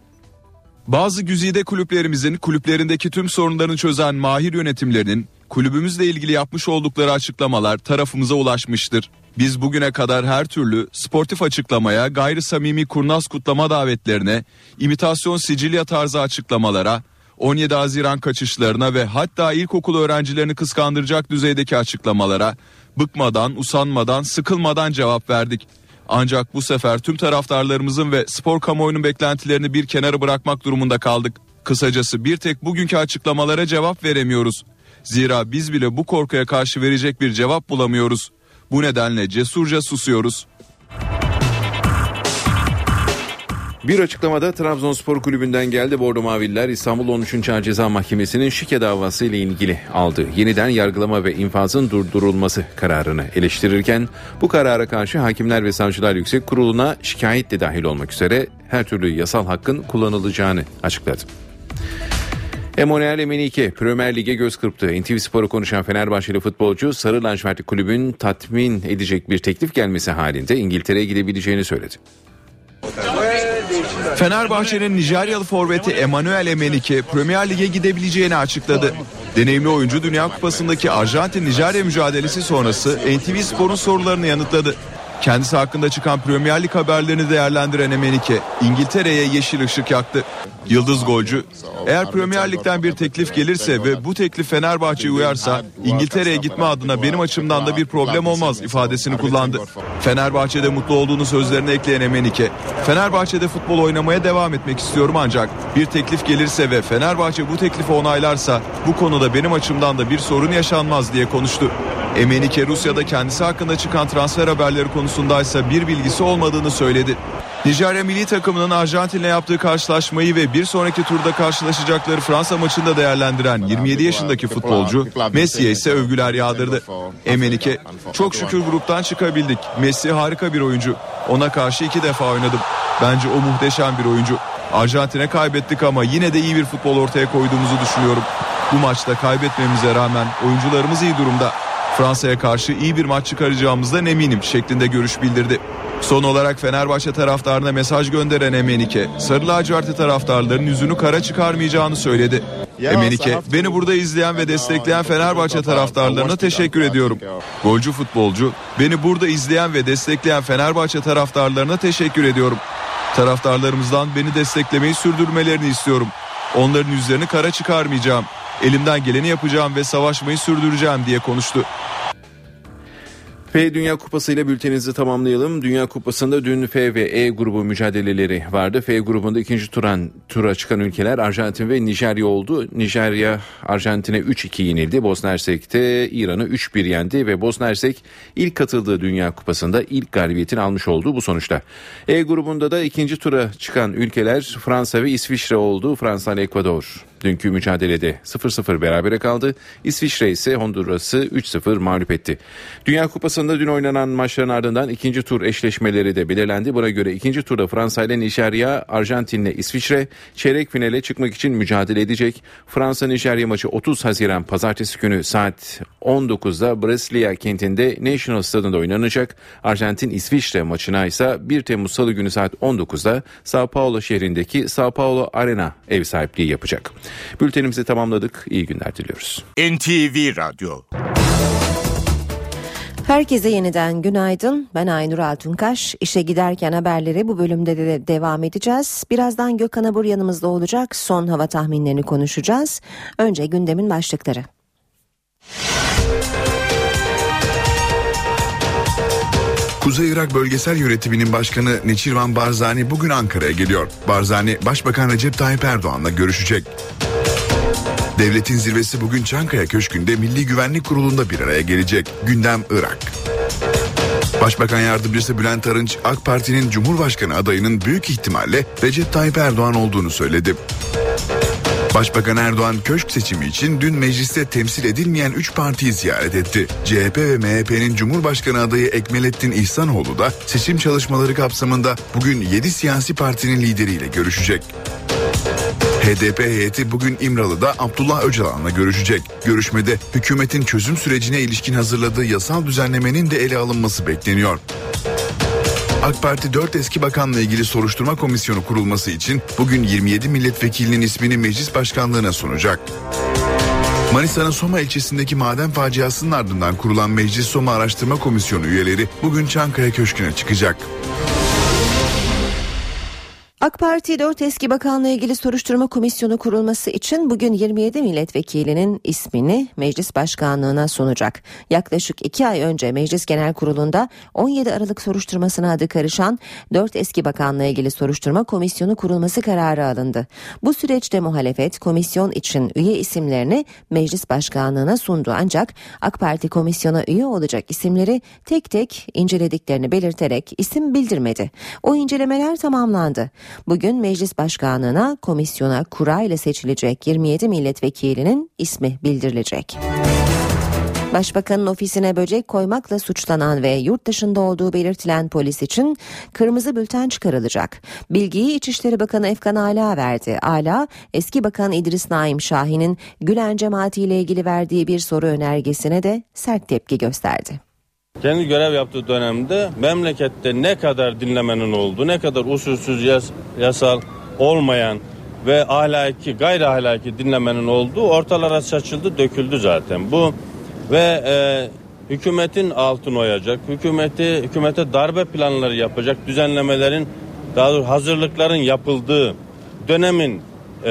Bazı güzide kulüplerimizin kulüplerindeki tüm sorunlarını çözen mahir yönetimlerinin kulübümüzle ilgili yapmış oldukları açıklamalar tarafımıza ulaşmıştır. Biz bugüne kadar her türlü sportif açıklamaya, gayri samimi kurnaz kutlama davetlerine, imitasyon Sicilya tarzı açıklamalara, 17 Haziran kaçışlarına ve hatta ilkokul öğrencilerini kıskandıracak düzeydeki açıklamalara bıkmadan, usanmadan, sıkılmadan cevap verdik. Ancak bu sefer tüm taraftarlarımızın ve spor kamuoyunun beklentilerini bir kenara bırakmak durumunda kaldık. Kısacası bir tek bugünkü açıklamalara cevap veremiyoruz. Zira biz bile bu korkuya karşı verecek bir cevap bulamıyoruz. Bu nedenle cesurca susuyoruz. Bir açıklamada Trabzonspor Kulübü'nden geldi Bordo Maviller İstanbul 13. Ağır Ceza Mahkemesi'nin şike davası ile ilgili aldı. Yeniden yargılama ve infazın durdurulması kararını eleştirirken bu karara karşı Hakimler ve Savcılar Yüksek Kurulu'na şikayet de dahil olmak üzere her türlü yasal hakkın kullanılacağını açıkladı. Emanuel Emenike Premier Lig'e göz kırptı. NTV Spor'a konuşan Fenerbahçeli futbolcu Sarı Lacivertli kulübün tatmin edecek bir teklif gelmesi halinde İngiltere'ye gidebileceğini söyledi. Fenerbahçe'nin Nijeryalı forveti Emanuel Emenike Premier Lig'e gidebileceğini açıkladı. Deneyimli oyuncu Dünya Kupası'ndaki Arjantin-Nijerya mücadelesi sonrası NTV Spor'un sorularını yanıtladı. Kendisi hakkında çıkan Premier Lig haberlerini değerlendiren Emenike İngiltere'ye yeşil ışık yaktı. Yıldız golcü eğer Premier Lig'den bir teklif gelirse ve bu teklif Fenerbahçe'ye uyarsa İngiltere'ye gitme adına benim açımdan da bir problem olmaz ifadesini kullandı. Fenerbahçe'de mutlu olduğunu sözlerine ekleyen Emenike Fenerbahçe'de futbol oynamaya devam etmek istiyorum ancak bir teklif gelirse ve Fenerbahçe bu teklifi onaylarsa bu konuda benim açımdan da bir sorun yaşanmaz diye konuştu. Emenike Rusya'da kendisi hakkında çıkan transfer haberleri konusundaysa bir bilgisi olmadığını söyledi. Nijerya milli takımının Arjantin'le yaptığı karşılaşmayı ve bir sonraki turda karşılaşacakları Fransa maçında değerlendiren 27 yaşındaki futbolcu Messi'ye ise övgüler yağdırdı. Emenike çok şükür gruptan çıkabildik. Messi harika bir oyuncu. Ona karşı iki defa oynadım. Bence o muhteşem bir oyuncu. Arjantin'e kaybettik ama yine de iyi bir futbol ortaya koyduğumuzu düşünüyorum. Bu maçta kaybetmemize rağmen oyuncularımız iyi durumda. Fransa'ya karşı iyi bir maç çıkaracağımızdan eminim şeklinde görüş bildirdi. Son olarak Fenerbahçe taraftarına mesaj gönderen Emenike, Sarı lacivertli taraftarların yüzünü kara çıkarmayacağını söyledi. Emenike, beni burada izleyen ve destekleyen Fenerbahçe taraftarlarına teşekkür ediyorum. Golcü futbolcu, beni burada izleyen ve destekleyen Fenerbahçe taraftarlarına teşekkür ediyorum. Taraftarlarımızdan beni desteklemeyi sürdürmelerini istiyorum. Onların yüzlerini kara çıkarmayacağım. Elimden geleni yapacağım ve savaşmayı sürdüreceğim diye konuştu. F Dünya Kupası ile bülteninizi tamamlayalım. Dünya Kupası'nda dün F ve E grubu mücadeleleri vardı. F grubunda ikinci turan tura çıkan ülkeler Arjantin ve Nijerya oldu. Nijerya Arjantin'e 3-2 yenildi. Bosna Hersek'te İran'ı 3-1 yendi ve Bosna Hersek ilk katıldığı Dünya Kupası'nda ilk galibiyetini almış olduğu bu sonuçta. E grubunda da ikinci tura çıkan ülkeler Fransa ve İsviçre oldu. Fransa ile Ekvador dünkü mücadelede 0-0 berabere kaldı. İsviçre ise Honduras'ı 3-0 mağlup etti. Dünya Kupası'nda dün oynanan maçların ardından ikinci tur eşleşmeleri de belirlendi. Buna göre ikinci turda Fransa ile Nijerya, Arjantin ile İsviçre çeyrek finale çıkmak için mücadele edecek. Fransa-Nijerya maçı 30 Haziran pazartesi günü saat 19'da Brasilia kentinde National Stadında oynanacak. Arjantin-İsviçre maçına ise 1 Temmuz Salı günü saat 19'da Sao Paulo şehrindeki Sao Paulo Arena ev sahipliği yapacak. Bültenimizi tamamladık. İyi günler diliyoruz. NTV Radyo Herkese yeniden günaydın. Ben Aynur Altunkaş. İşe giderken haberleri bu bölümde de devam edeceğiz. Birazdan Gökhan Abur yanımızda olacak. Son hava tahminlerini konuşacağız. Önce gündemin başlıkları. Kuzey Irak Bölgesel Yönetimi'nin başkanı Neçirvan Barzani bugün Ankara'ya geliyor. Barzani, Başbakan Recep Tayyip Erdoğan'la görüşecek. Devletin zirvesi bugün Çankaya Köşkü'nde Milli Güvenlik Kurulu'nda bir araya gelecek. Gündem Irak. Başbakan Yardımcısı Bülent Arınç, AK Parti'nin Cumhurbaşkanı adayının büyük ihtimalle Recep Tayyip Erdoğan olduğunu söyledi. Başbakan Erdoğan köşk seçimi için dün mecliste temsil edilmeyen 3 partiyi ziyaret etti. CHP ve MHP'nin Cumhurbaşkanı adayı Ekmelettin İhsanoğlu da seçim çalışmaları kapsamında bugün 7 siyasi partinin lideriyle görüşecek. HDP heyeti bugün İmralı'da Abdullah Öcalan'la görüşecek. Görüşmede hükümetin çözüm sürecine ilişkin hazırladığı yasal düzenlemenin de ele alınması bekleniyor. AK Parti 4 eski bakanla ilgili soruşturma komisyonu kurulması için bugün 27 milletvekilinin ismini meclis başkanlığına sunacak. Manisa'nın Soma ilçesindeki maden faciasının ardından kurulan Meclis Soma Araştırma Komisyonu üyeleri bugün Çankaya Köşkü'ne çıkacak. AK Parti 4 eski bakanla ilgili soruşturma komisyonu kurulması için bugün 27 milletvekilinin ismini meclis başkanlığına sunacak. Yaklaşık 2 ay önce Meclis Genel Kurulu'nda 17 Aralık soruşturmasına adı karışan 4 eski bakanla ilgili soruşturma komisyonu kurulması kararı alındı. Bu süreçte muhalefet komisyon için üye isimlerini meclis başkanlığına sundu ancak AK Parti komisyona üye olacak isimleri tek tek incelediklerini belirterek isim bildirmedi. O incelemeler tamamlandı. Bugün meclis başkanlığına komisyona kura ile seçilecek 27 milletvekilinin ismi bildirilecek. Başbakanın ofisine böcek koymakla suçlanan ve yurt dışında olduğu belirtilen polis için kırmızı bülten çıkarılacak. Bilgiyi İçişleri Bakanı Efkan Ala verdi. Ala, eski bakan İdris Naim Şahin'in Gülen cemaati ile ilgili verdiği bir soru önergesine de sert tepki gösterdi. Kendi görev yaptığı dönemde memlekette ne kadar dinlemenin olduğu, ne kadar usulsüz yas, yasal olmayan ve ahlaki, gayri ahlaki dinlemenin olduğu ortalara saçıldı, döküldü zaten. Bu ve e, hükümetin altın oyacak, hükümeti hükümete darbe planları yapacak, düzenlemelerin daha doğrusu hazırlıkların yapıldığı dönemin e,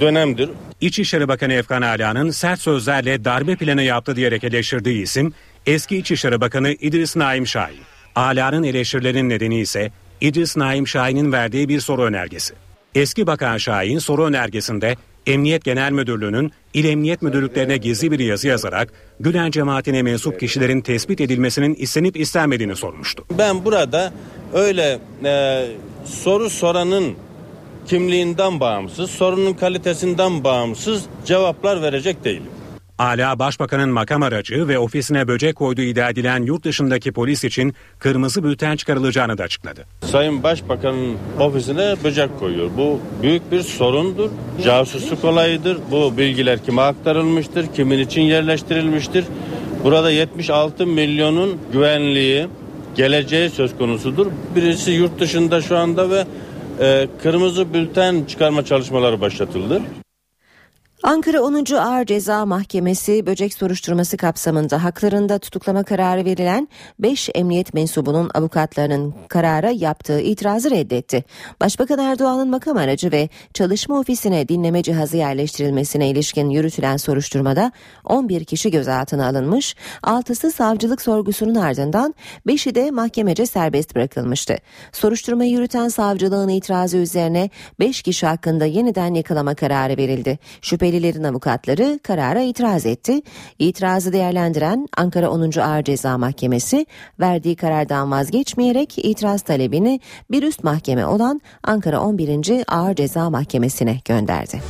dönemdir. İçişleri Bakanı Efkan Ala'nın sert sözlerle darbe planı yaptı diyerek eleştirdiği isim eski İçişleri Bakanı İdris Naim Şahin. Ala'nın eleştirilerinin nedeni ise İdris Naim Şahin'in verdiği bir soru önergesi. Eski Bakan Şahin soru önergesinde Emniyet Genel Müdürlüğü'nün İl Emniyet Müdürlüklerine gizli bir yazı yazarak Gülen cemaatine mensup kişilerin tespit edilmesinin istenip istenmediğini sormuştu. Ben burada öyle e, soru soranın kimliğinden bağımsız, sorunun kalitesinden bağımsız cevaplar verecek değilim. Ala Başbakanın makam aracı ve ofisine böcek koyduğu iddia edilen yurt dışındaki polis için kırmızı bülten çıkarılacağını da açıkladı. Sayın Başbakanın ofisine böcek koyuyor. Bu büyük bir sorundur. Casusluk olayıdır. Bu bilgiler kime aktarılmıştır, kimin için yerleştirilmiştir. Burada 76 milyonun güvenliği, geleceği söz konusudur. Birisi yurt dışında şu anda ve e, kırmızı bülten çıkarma çalışmaları başlatıldı. Ankara 10. Ağır Ceza Mahkemesi böcek soruşturması kapsamında haklarında tutuklama kararı verilen 5 emniyet mensubunun avukatlarının karara yaptığı itirazı reddetti. Başbakan Erdoğan'ın makam aracı ve çalışma ofisine dinleme cihazı yerleştirilmesine ilişkin yürütülen soruşturmada 11 kişi gözaltına alınmış, 6'sı savcılık sorgusunun ardından 5'i de mahkemece serbest bırakılmıştı. Soruşturmayı yürüten savcılığın itirazı üzerine 5 kişi hakkında yeniden yakalama kararı verildi. Şüpheli Şüphelilerin avukatları karara itiraz etti. İtirazı değerlendiren Ankara 10. Ağır Ceza Mahkemesi verdiği karardan vazgeçmeyerek itiraz talebini bir üst mahkeme olan Ankara 11. Ağır Ceza Mahkemesi'ne gönderdi.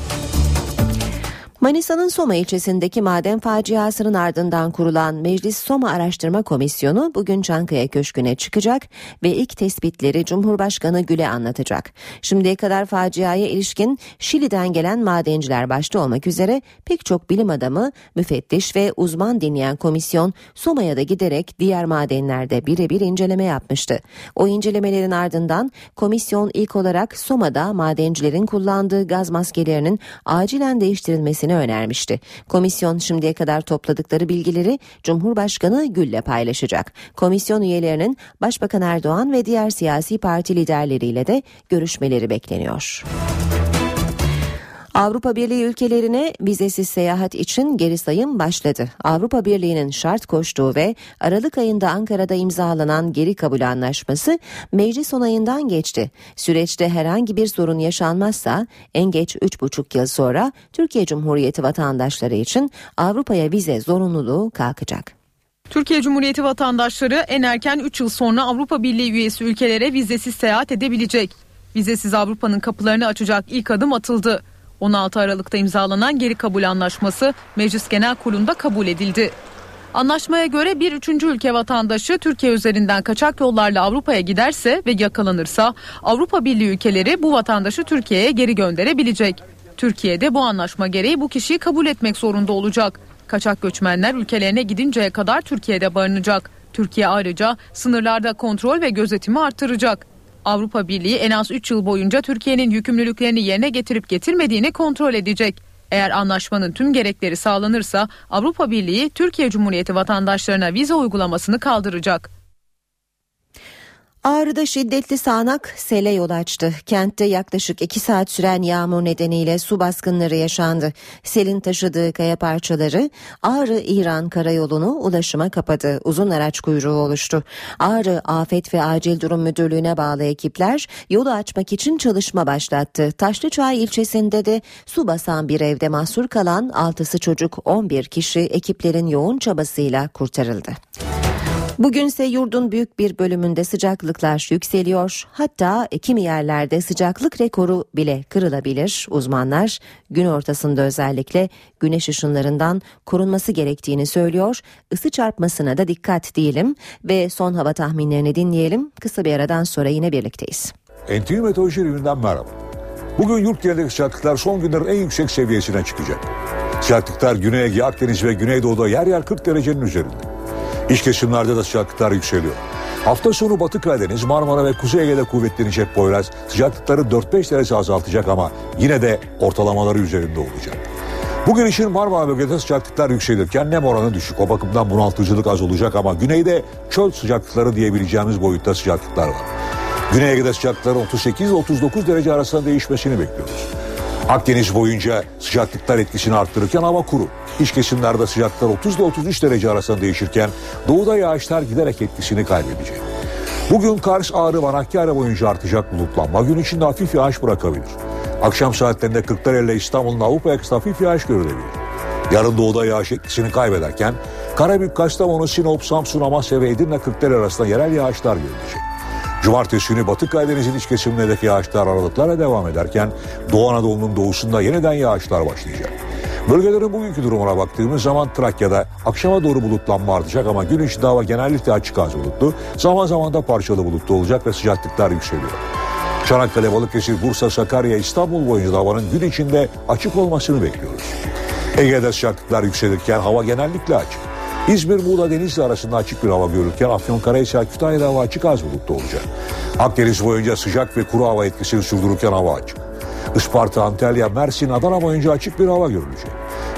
Manisa'nın Soma ilçesindeki maden faciasının ardından kurulan Meclis Soma Araştırma Komisyonu bugün Çankaya Köşkü'ne çıkacak ve ilk tespitleri Cumhurbaşkanı Gül'e anlatacak. Şimdiye kadar faciaya ilişkin Şili'den gelen madenciler başta olmak üzere pek çok bilim adamı, müfettiş ve uzman dinleyen komisyon Soma'ya da giderek diğer madenlerde birebir inceleme yapmıştı. O incelemelerin ardından komisyon ilk olarak Soma'da madencilerin kullandığı gaz maskelerinin acilen değiştirilmesini önermişti. Komisyon şimdiye kadar topladıkları bilgileri Cumhurbaşkanı Gül'le paylaşacak. Komisyon üyelerinin Başbakan Erdoğan ve diğer siyasi parti liderleriyle de görüşmeleri bekleniyor. Avrupa Birliği ülkelerine vizesiz seyahat için geri sayım başladı. Avrupa Birliği'nin şart koştuğu ve Aralık ayında Ankara'da imzalanan geri kabul anlaşması meclis onayından geçti. Süreçte herhangi bir sorun yaşanmazsa en geç 3,5 yıl sonra Türkiye Cumhuriyeti vatandaşları için Avrupa'ya vize zorunluluğu kalkacak. Türkiye Cumhuriyeti vatandaşları en erken 3 yıl sonra Avrupa Birliği üyesi ülkelere vizesiz seyahat edebilecek. Vizesiz Avrupa'nın kapılarını açacak ilk adım atıldı. 16 Aralık'ta imzalanan geri kabul anlaşması Meclis Genel Kurulu'nda kabul edildi. Anlaşmaya göre bir üçüncü ülke vatandaşı Türkiye üzerinden kaçak yollarla Avrupa'ya giderse ve yakalanırsa Avrupa Birliği ülkeleri bu vatandaşı Türkiye'ye geri gönderebilecek. Türkiye'de bu anlaşma gereği bu kişiyi kabul etmek zorunda olacak. Kaçak göçmenler ülkelerine gidinceye kadar Türkiye'de barınacak. Türkiye ayrıca sınırlarda kontrol ve gözetimi artıracak. Avrupa Birliği en az 3 yıl boyunca Türkiye'nin yükümlülüklerini yerine getirip getirmediğini kontrol edecek. Eğer anlaşmanın tüm gerekleri sağlanırsa Avrupa Birliği Türkiye Cumhuriyeti vatandaşlarına vize uygulamasını kaldıracak. Ağrı'da şiddetli sağanak sele yol açtı. Kentte yaklaşık 2 saat süren yağmur nedeniyle su baskınları yaşandı. Selin taşıdığı kaya parçaları Ağrı-İran karayolunu ulaşıma kapadı. Uzun araç kuyruğu oluştu. Ağrı Afet ve Acil Durum Müdürlüğü'ne bağlı ekipler yolu açmak için çalışma başlattı. Taşlıçay ilçesinde de su basan bir evde mahsur kalan 6'sı çocuk 11 kişi ekiplerin yoğun çabasıyla kurtarıldı. Bugünse yurdun büyük bir bölümünde sıcaklıklar yükseliyor. Hatta kimi yerlerde sıcaklık rekoru bile kırılabilir. Uzmanlar gün ortasında özellikle güneş ışınlarından korunması gerektiğini söylüyor. Isı çarpmasına da dikkat diyelim ve son hava tahminlerini dinleyelim. Kısa bir aradan sonra yine birlikteyiz. NTV Meteoroloji Evi'nden merhaba. Bugün yurt genelindeki sıcaklıklar son günlerin en yüksek seviyesine çıkacak. Sıcaklıklar Güney Ege, Akdeniz ve Güneydoğu'da yer yer 40 derecenin üzerinde. İç kesimlerde de sıcaklıklar yükseliyor. Hafta sonu Batı Karadeniz, Marmara ve Kuzey Ege'de kuvvetlenecek Poyraz sıcaklıkları 4-5 derece azaltacak ama yine de ortalamaları üzerinde olacak. Bugün için Marmara bölgede sıcaklıklar yükselirken nem oranı düşük. O bakımdan bunaltıcılık az olacak ama güneyde çöl sıcaklıkları diyebileceğimiz boyutta sıcaklıklar var. Güney Ege'de sıcaklıkların 38-39 derece arasında değişmesini bekliyoruz. Akdeniz boyunca sıcaklıklar etkisini arttırırken hava kuru. İç kesimlerde sıcaklıklar 30 ile 33 derece arasında değişirken doğuda yağışlar giderek etkisini kaybedecek. Bugün Kars, Ağrı, Manakkari boyunca artacak bulutlanma gün içinde hafif yağış bırakabilir. Akşam saatlerinde Kırklareli Istanbul'un Avrupa yakası hafif yağış görülebilir. Yarın doğuda yağış etkisini kaybederken Karabük, Kastamonu, Sinop, Samsun, Amasya ve Edirne Kırklareli arasında yerel yağışlar görülecek. Cumartesi günü Batı Karadeniz'in iç kesimlerindeki yağışlar aralıklarla devam ederken Doğu Anadolu'nun doğusunda yeniden yağışlar başlayacak. Bölgelerin bugünkü durumuna baktığımız zaman Trakya'da akşama doğru bulutlanma artacak ama gün içinde hava genellikle açık az bulutlu, zaman zaman da parçalı bulutlu olacak ve sıcaklıklar yükseliyor. Çanakkale, Balıkesir, Bursa, Sakarya, İstanbul boyunca havanın gün içinde açık olmasını bekliyoruz. Ege'de sıcaklıklar yükselirken hava genellikle açık. İzmir, Muğla, Denizli arasında açık bir hava görülürken Afyonkarahisar, Kütahya'da hava açık az bulutlu olacak. Akdeniz boyunca sıcak ve kuru hava etkisini sürdürürken hava açık. Isparta, Antalya, Mersin, Adana boyunca açık bir hava görülecek.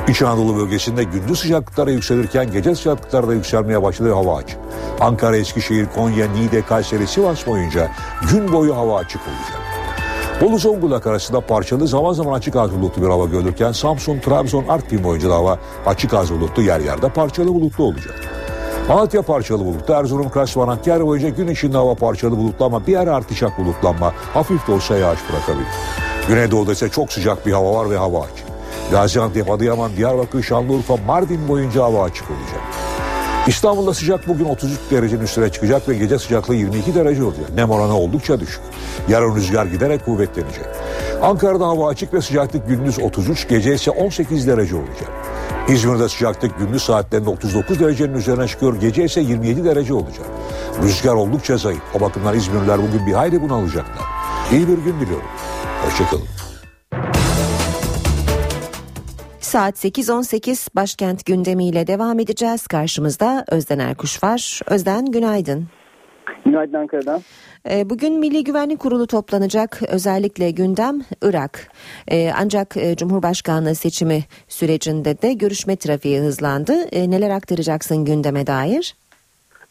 İç Anadolu bölgesinde gündüz sıcaklıkları yükselirken gece sıcaklıkları da yükselmeye başladığı hava açık. Ankara, Eskişehir, Konya, Niğde, Kayseri, Sivas boyunca gün boyu hava açık olacak. Bolu Zonguldak arasında parçalı zaman zaman açık az bulutlu bir hava görülürken Samsun, Trabzon, Artvin boyunca da hava açık az bulutlu yer yerde parçalı bulutlu olacak. Malatya parçalı bulutlu, Erzurum, Kars, Hakkari boyunca gün içinde hava parçalı bulutlu ama bir yer artacak bulutlanma hafif de olsa yağış bırakabilir. Güneydoğu'da ise çok sıcak bir hava var ve hava açık. Gaziantep, Adıyaman, Diyarbakır, Şanlıurfa, Mardin boyunca hava açık olacak. İstanbul'da sıcak bugün 33 derecenin üstüne çıkacak ve gece sıcaklığı 22 derece olacak. Nem oranı oldukça düşük. Yarın rüzgar giderek kuvvetlenecek. Ankara'da hava açık ve sıcaklık gündüz 33, gece ise 18 derece olacak. İzmir'de sıcaklık gündüz saatlerinde 39 derecenin üzerine çıkıyor, gece ise 27 derece olacak. Rüzgar oldukça zayıf. O bakımdan İzmirliler bugün bir hayli bunalacaklar. İyi bir gün diliyorum. Hoşçakalın. Saat 8.18 başkent gündemiyle devam edeceğiz. Karşımızda Özden Erkuş var. Özden günaydın. Günaydın Ankara'dan. Ee, bugün Milli Güvenlik Kurulu toplanacak. Özellikle gündem Irak. Ee, ancak e, Cumhurbaşkanlığı seçimi sürecinde de görüşme trafiği hızlandı. Ee, neler aktaracaksın gündeme dair?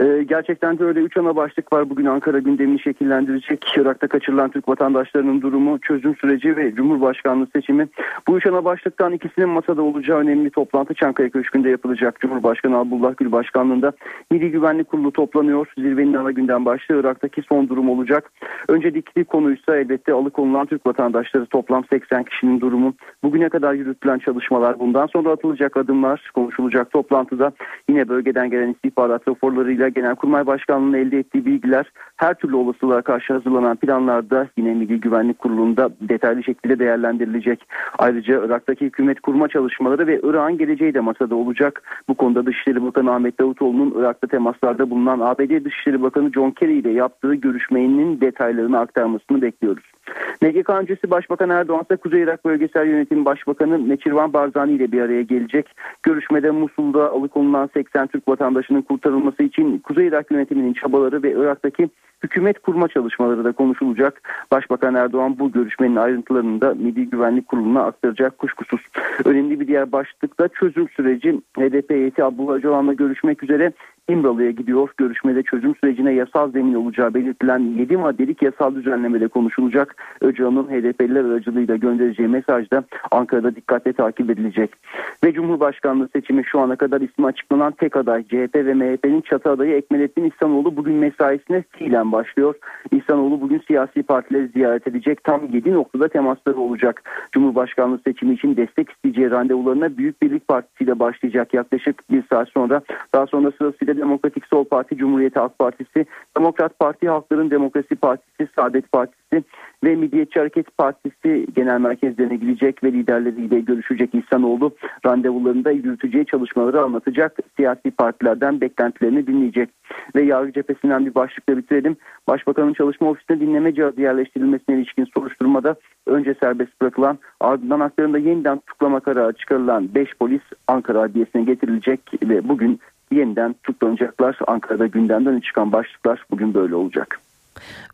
Ee, gerçekten de öyle üç ana başlık var bugün Ankara gündemini şekillendirecek. Irak'ta kaçırılan Türk vatandaşlarının durumu, çözüm süreci ve Cumhurbaşkanlığı seçimi. Bu üç ana başlıktan ikisinin masada olacağı önemli toplantı Çankaya Köşkü'nde yapılacak. Cumhurbaşkanı Abdullah Gül Başkanlığı'nda Milli Güvenlik Kurulu toplanıyor. Zirvenin ana gündem başlığı Irak'taki son durum olacak. Öncelikli konuysa elbette alıkonulan Türk vatandaşları toplam 80 kişinin durumu. Bugüne kadar yürütülen çalışmalar bundan sonra atılacak adımlar konuşulacak toplantıda. Yine bölgeden gelen istihbarat raporlarıyla Genelkurmay Başkanlığı'nın elde ettiği bilgiler her türlü olasılığa karşı hazırlanan planlarda yine Milli Güvenlik Kurulu'nda detaylı şekilde değerlendirilecek. Ayrıca Irak'taki hükümet kurma çalışmaları ve Irak'ın geleceği de masada olacak. Bu konuda Dışişleri Bakanı Ahmet Davutoğlu'nun Irak'ta temaslarda bulunan ABD Dışişleri Bakanı John Kerry ile yaptığı görüşmenin detaylarını aktarmasını bekliyoruz. MGK öncesi Başbakan Erdoğan ise Kuzey Irak Bölgesel Yönetim Başbakanı Neçirvan Barzani ile bir araya gelecek. Görüşmede Musul'da alıkonulan 80 Türk vatandaşının kurtarılması için Kuzey Irak yönetiminin çabaları ve Irak'taki hükümet kurma çalışmaları da konuşulacak. Başbakan Erdoğan bu görüşmenin ayrıntılarını da Milli Güvenlik Kurulu'na aktaracak kuşkusuz. Önemli bir diğer başlıkta çözüm süreci HDP heyeti Abdullah Öcalan'la görüşmek üzere İmralı'ya gidiyor. Görüşmede çözüm sürecine yasal zemin olacağı belirtilen 7 maddelik yasal düzenlemede konuşulacak. Öcalan'ın HDP'liler aracılığıyla göndereceği mesaj da Ankara'da dikkatle takip edilecek. Ve Cumhurbaşkanlığı seçimi şu ana kadar ismi açıklanan tek aday CHP ve MHP'nin çatı adayı Ekmelettin İhsanoğlu bugün mesaisine fiilen başlıyor. İhsanoğlu bugün siyasi partileri ziyaret edecek. Tam 7 noktada temasları olacak. Cumhurbaşkanlığı seçimi için destek isteyeceği randevularına Büyük Birlik Partisi ile başlayacak yaklaşık bir saat sonra. Daha sonra sırasıyla Demokratik Sol Parti, Cumhuriyet Halk Partisi, Demokrat Parti, Halkların Demokrasi Partisi, Saadet Partisi ve Milliyetçi Hareket Partisi genel merkezlerine gidecek ve liderleriyle görüşecek İhsanoğlu. Randevularında yürüteceği çalışmaları anlatacak. Siyasi partilerden beklentilerini dinleyecek. Ve yargı cephesinden bir başlıkla bitirelim. Başbakanın çalışma ofisine dinleme cihazı yerleştirilmesine ilişkin soruşturmada önce serbest bırakılan ardından haklarında yeniden tutuklama kararı çıkarılan 5 polis Ankara Adliyesi'ne getirilecek ve bugün yeniden tutuklanacaklar. Ankara'da gündemden çıkan başlıklar bugün böyle olacak.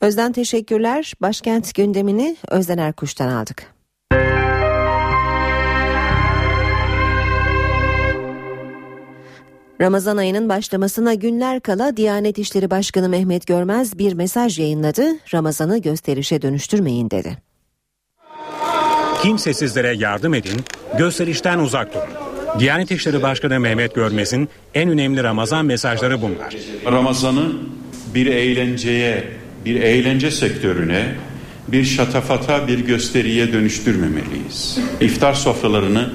Özden teşekkürler. Başkent gündemini Özden Erkuş'tan aldık. Ramazan ayının başlamasına günler kala Diyanet İşleri Başkanı Mehmet Görmez bir mesaj yayınladı. Ramazan'ı gösterişe dönüştürmeyin dedi. Kimsesizlere yardım edin, gösterişten uzak durun. Diyanet İşleri Başkanı Mehmet Görmez'in en önemli Ramazan mesajları bunlar. Ramazan'ı bir eğlenceye, bir eğlence sektörüne, bir şatafata, bir gösteriye dönüştürmemeliyiz. İftar sofralarını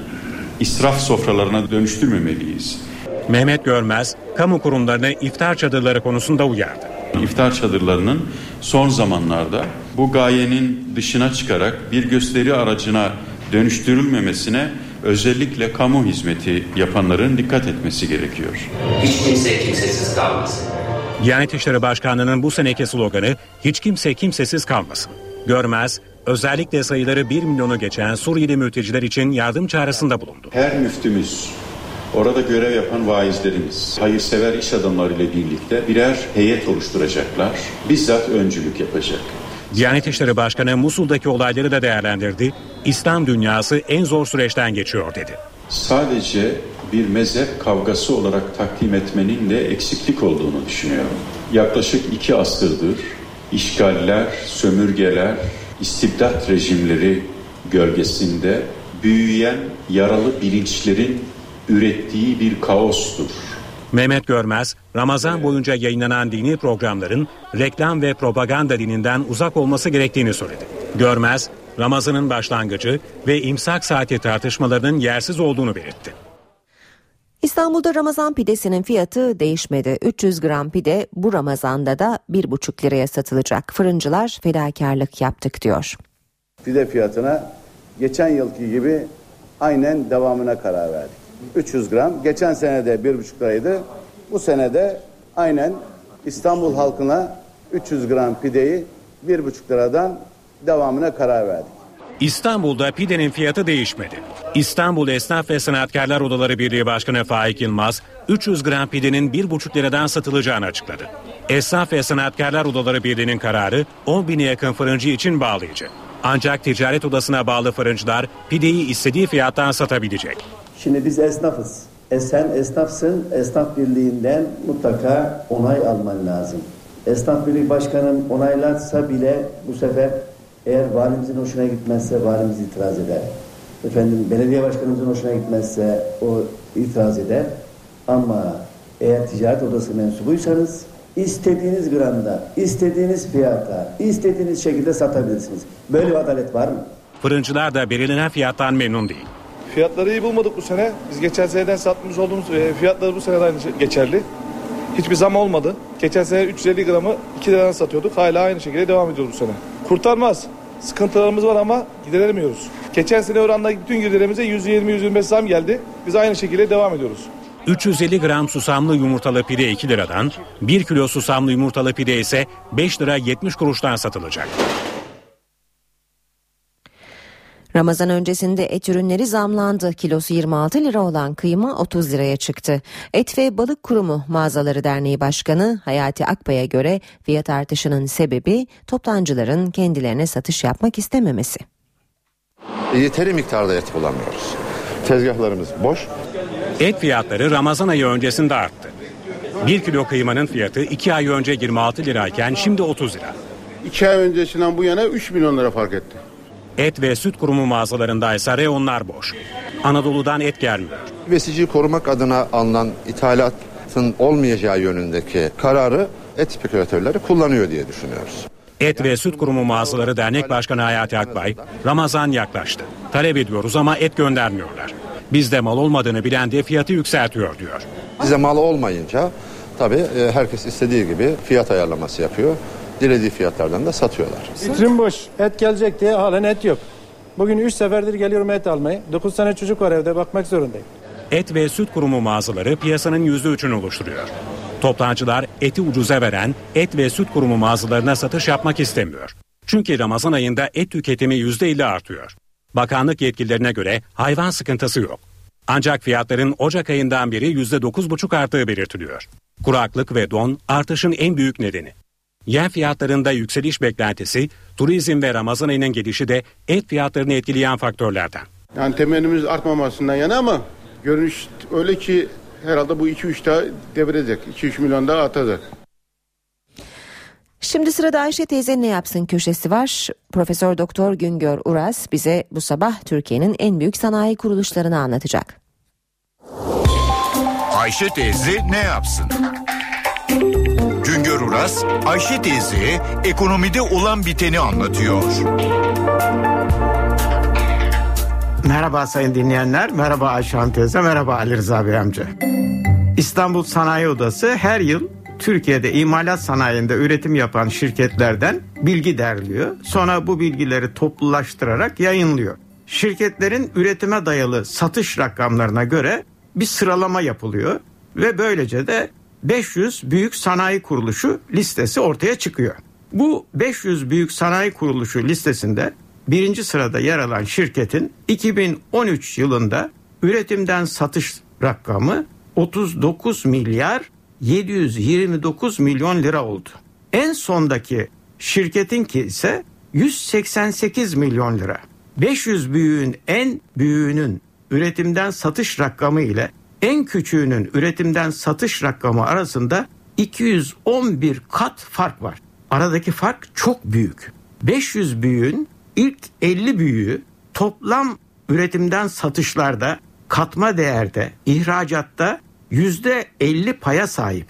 israf sofralarına dönüştürmemeliyiz. Mehmet Görmez, kamu kurumlarını iftar çadırları konusunda uyardı. İftar çadırlarının son zamanlarda bu gayenin dışına çıkarak bir gösteri aracına dönüştürülmemesine özellikle kamu hizmeti yapanların dikkat etmesi gerekiyor. Hiç kimse kimsesiz kalmasın. Diyanet İşleri Başkanlığı'nın bu seneki sloganı hiç kimse kimsesiz kalmasın. Görmez, özellikle sayıları 1 milyonu geçen Suriyeli mülteciler için yardım çağrısında bulundu. Her müftümüz, orada görev yapan vaizlerimiz, hayırsever iş adamlarıyla birlikte birer heyet oluşturacaklar. Bizzat öncülük yapacak. Diyanet İşleri Başkanı Musul'daki olayları da değerlendirdi. İslam dünyası en zor süreçten geçiyor dedi. Sadece bir mezhep kavgası olarak takdim etmenin de eksiklik olduğunu düşünüyorum. Yaklaşık iki asırdır işgaller, sömürgeler, istibdat rejimleri gölgesinde büyüyen yaralı bilinçlerin ürettiği bir kaostur. Mehmet Görmez, Ramazan boyunca yayınlanan dini programların reklam ve propaganda dininden uzak olması gerektiğini söyledi. Görmez, Ramazan'ın başlangıcı ve imsak saati tartışmalarının yersiz olduğunu belirtti. İstanbul'da Ramazan pidesinin fiyatı değişmedi. 300 gram pide bu Ramazan'da da 1,5 liraya satılacak. Fırıncılar fedakarlık yaptık diyor. Pide fiyatına geçen yılki gibi aynen devamına karar verdik. 300 gram geçen senede 1,5 liraydı. Bu senede aynen İstanbul halkına 300 gram pideyi 1,5 liradan devamına karar verdik. İstanbul'da pidenin fiyatı değişmedi. İstanbul Esnaf ve Sanatkarlar Odaları Birliği Başkanı Faik Yılmaz, 300 gram pidenin 1,5 liradan satılacağını açıkladı. Esnaf ve Sanatkarlar Odaları Birliği'nin kararı 10 bine yakın fırıncı için bağlayıcı. Ancak ticaret odasına bağlı fırıncılar pideyi istediği fiyattan satabilecek. Şimdi biz esnafız. E sen esnafsın, esnaf birliğinden mutlaka onay alman lazım. Esnaf birliği başkanım onaylarsa bile bu sefer eğer valimizin hoşuna gitmezse valimiz itiraz eder. Efendim belediye başkanımızın hoşuna gitmezse o itiraz eder. Ama eğer ticaret odası mensubuysanız istediğiniz gramda, istediğiniz fiyata, istediğiniz şekilde satabilirsiniz. Böyle bir adalet var mı? Fırıncılar da belirlenen fiyattan memnun değil. Fiyatları iyi bulmadık bu sene. Biz geçen seneden satmış olduğumuz e, fiyatları bu sene de aynı şey- geçerli. Hiçbir zam olmadı. Geçen sene 350 gramı 2 liradan satıyorduk. Hala aynı şekilde devam ediyoruz bu sene. Kurtarmaz. Sıkıntılarımız var ama gideremiyoruz. Geçen sene oranla bütün giderimize %20-%25 zam geldi. Biz aynı şekilde devam ediyoruz. 350 gram susamlı yumurtalı pide 2 liradan, 1 kilo susamlı yumurtalı pide ise 5 lira 70 kuruştan satılacak. Ramazan öncesinde et ürünleri zamlandı. Kilosu 26 lira olan kıyma 30 liraya çıktı. Et ve Balık Kurumu Mağazaları Derneği Başkanı Hayati Akbay'a göre fiyat artışının sebebi toptancıların kendilerine satış yapmak istememesi. Yeteri miktarda et bulamıyoruz. Tezgahlarımız boş. Et fiyatları Ramazan ayı öncesinde arttı. 1 kilo kıymanın fiyatı 2 ay önce 26 lirayken şimdi 30 lira. 2 ay öncesinden bu yana 3 milyon lira fark etti. Et ve süt kurumu mağazalarında ise reyonlar boş. Anadolu'dan et gelmiyor. Besiciyi korumak adına alınan ithalatın olmayacağı yönündeki kararı et spekülatörleri kullanıyor diye düşünüyoruz. Et ve Süt Kurumu Mağazaları Dernek Başkanı Hayati Akbay, Ramazan yaklaştı. Talep ediyoruz ama et göndermiyorlar. Bizde mal olmadığını bilen de fiyatı yükseltiyor diyor. Bize mal olmayınca tabii e, herkes istediği gibi fiyat ayarlaması yapıyor. Dilediği fiyatlardan da satıyorlar. Vitrin boş. Et gelecek diye halen et yok. Bugün 3 seferdir geliyorum et almaya. 9 tane çocuk var evde bakmak zorundayım. Et ve Süt Kurumu mağazaları piyasanın %3'ünü oluşturuyor. Toptancılar eti ucuza veren et ve süt kurumu mağazalarına satış yapmak istemiyor. Çünkü Ramazan ayında et tüketimi %50 artıyor. Bakanlık yetkililerine göre hayvan sıkıntısı yok. Ancak fiyatların Ocak ayından beri %9,5 arttığı belirtiliyor. Kuraklık ve don artışın en büyük nedeni. Yem fiyatlarında yükseliş beklentisi, turizm ve Ramazan ayının gelişi de et fiyatlarını etkileyen faktörlerden. Yani temennimiz artmamasından yana ama görünüş öyle ki herhalde bu 2-3 daha devirecek. 2-3 milyon daha atacak. Şimdi sırada Ayşe teyze ne yapsın köşesi var. Profesör Doktor Güngör Uras bize bu sabah Türkiye'nin en büyük sanayi kuruluşlarını anlatacak. Ayşe teyze ne yapsın? Güngör Uras, Ayşe teyze ekonomide olan biteni anlatıyor. Merhaba sayın dinleyenler, merhaba Ayşe Hanım teyze, merhaba Ali Rıza Bey amca. İstanbul Sanayi Odası her yıl Türkiye'de imalat sanayinde üretim yapan şirketlerden bilgi derliyor. Sonra bu bilgileri toplulaştırarak yayınlıyor. Şirketlerin üretime dayalı satış rakamlarına göre bir sıralama yapılıyor ve böylece de 500 büyük sanayi kuruluşu listesi ortaya çıkıyor. Bu 500 büyük sanayi kuruluşu listesinde birinci sırada yer alan şirketin 2013 yılında üretimden satış rakamı 39 milyar 729 milyon lira oldu. En sondaki şirketin ki ise 188 milyon lira. 500 büyüğün en büyüğünün üretimden satış rakamı ile en küçüğünün üretimden satış rakamı arasında 211 kat fark var. Aradaki fark çok büyük. 500 büyüğün ilk 50 büyüğü toplam üretimden satışlarda, katma değerde, ihracatta %50 paya sahip.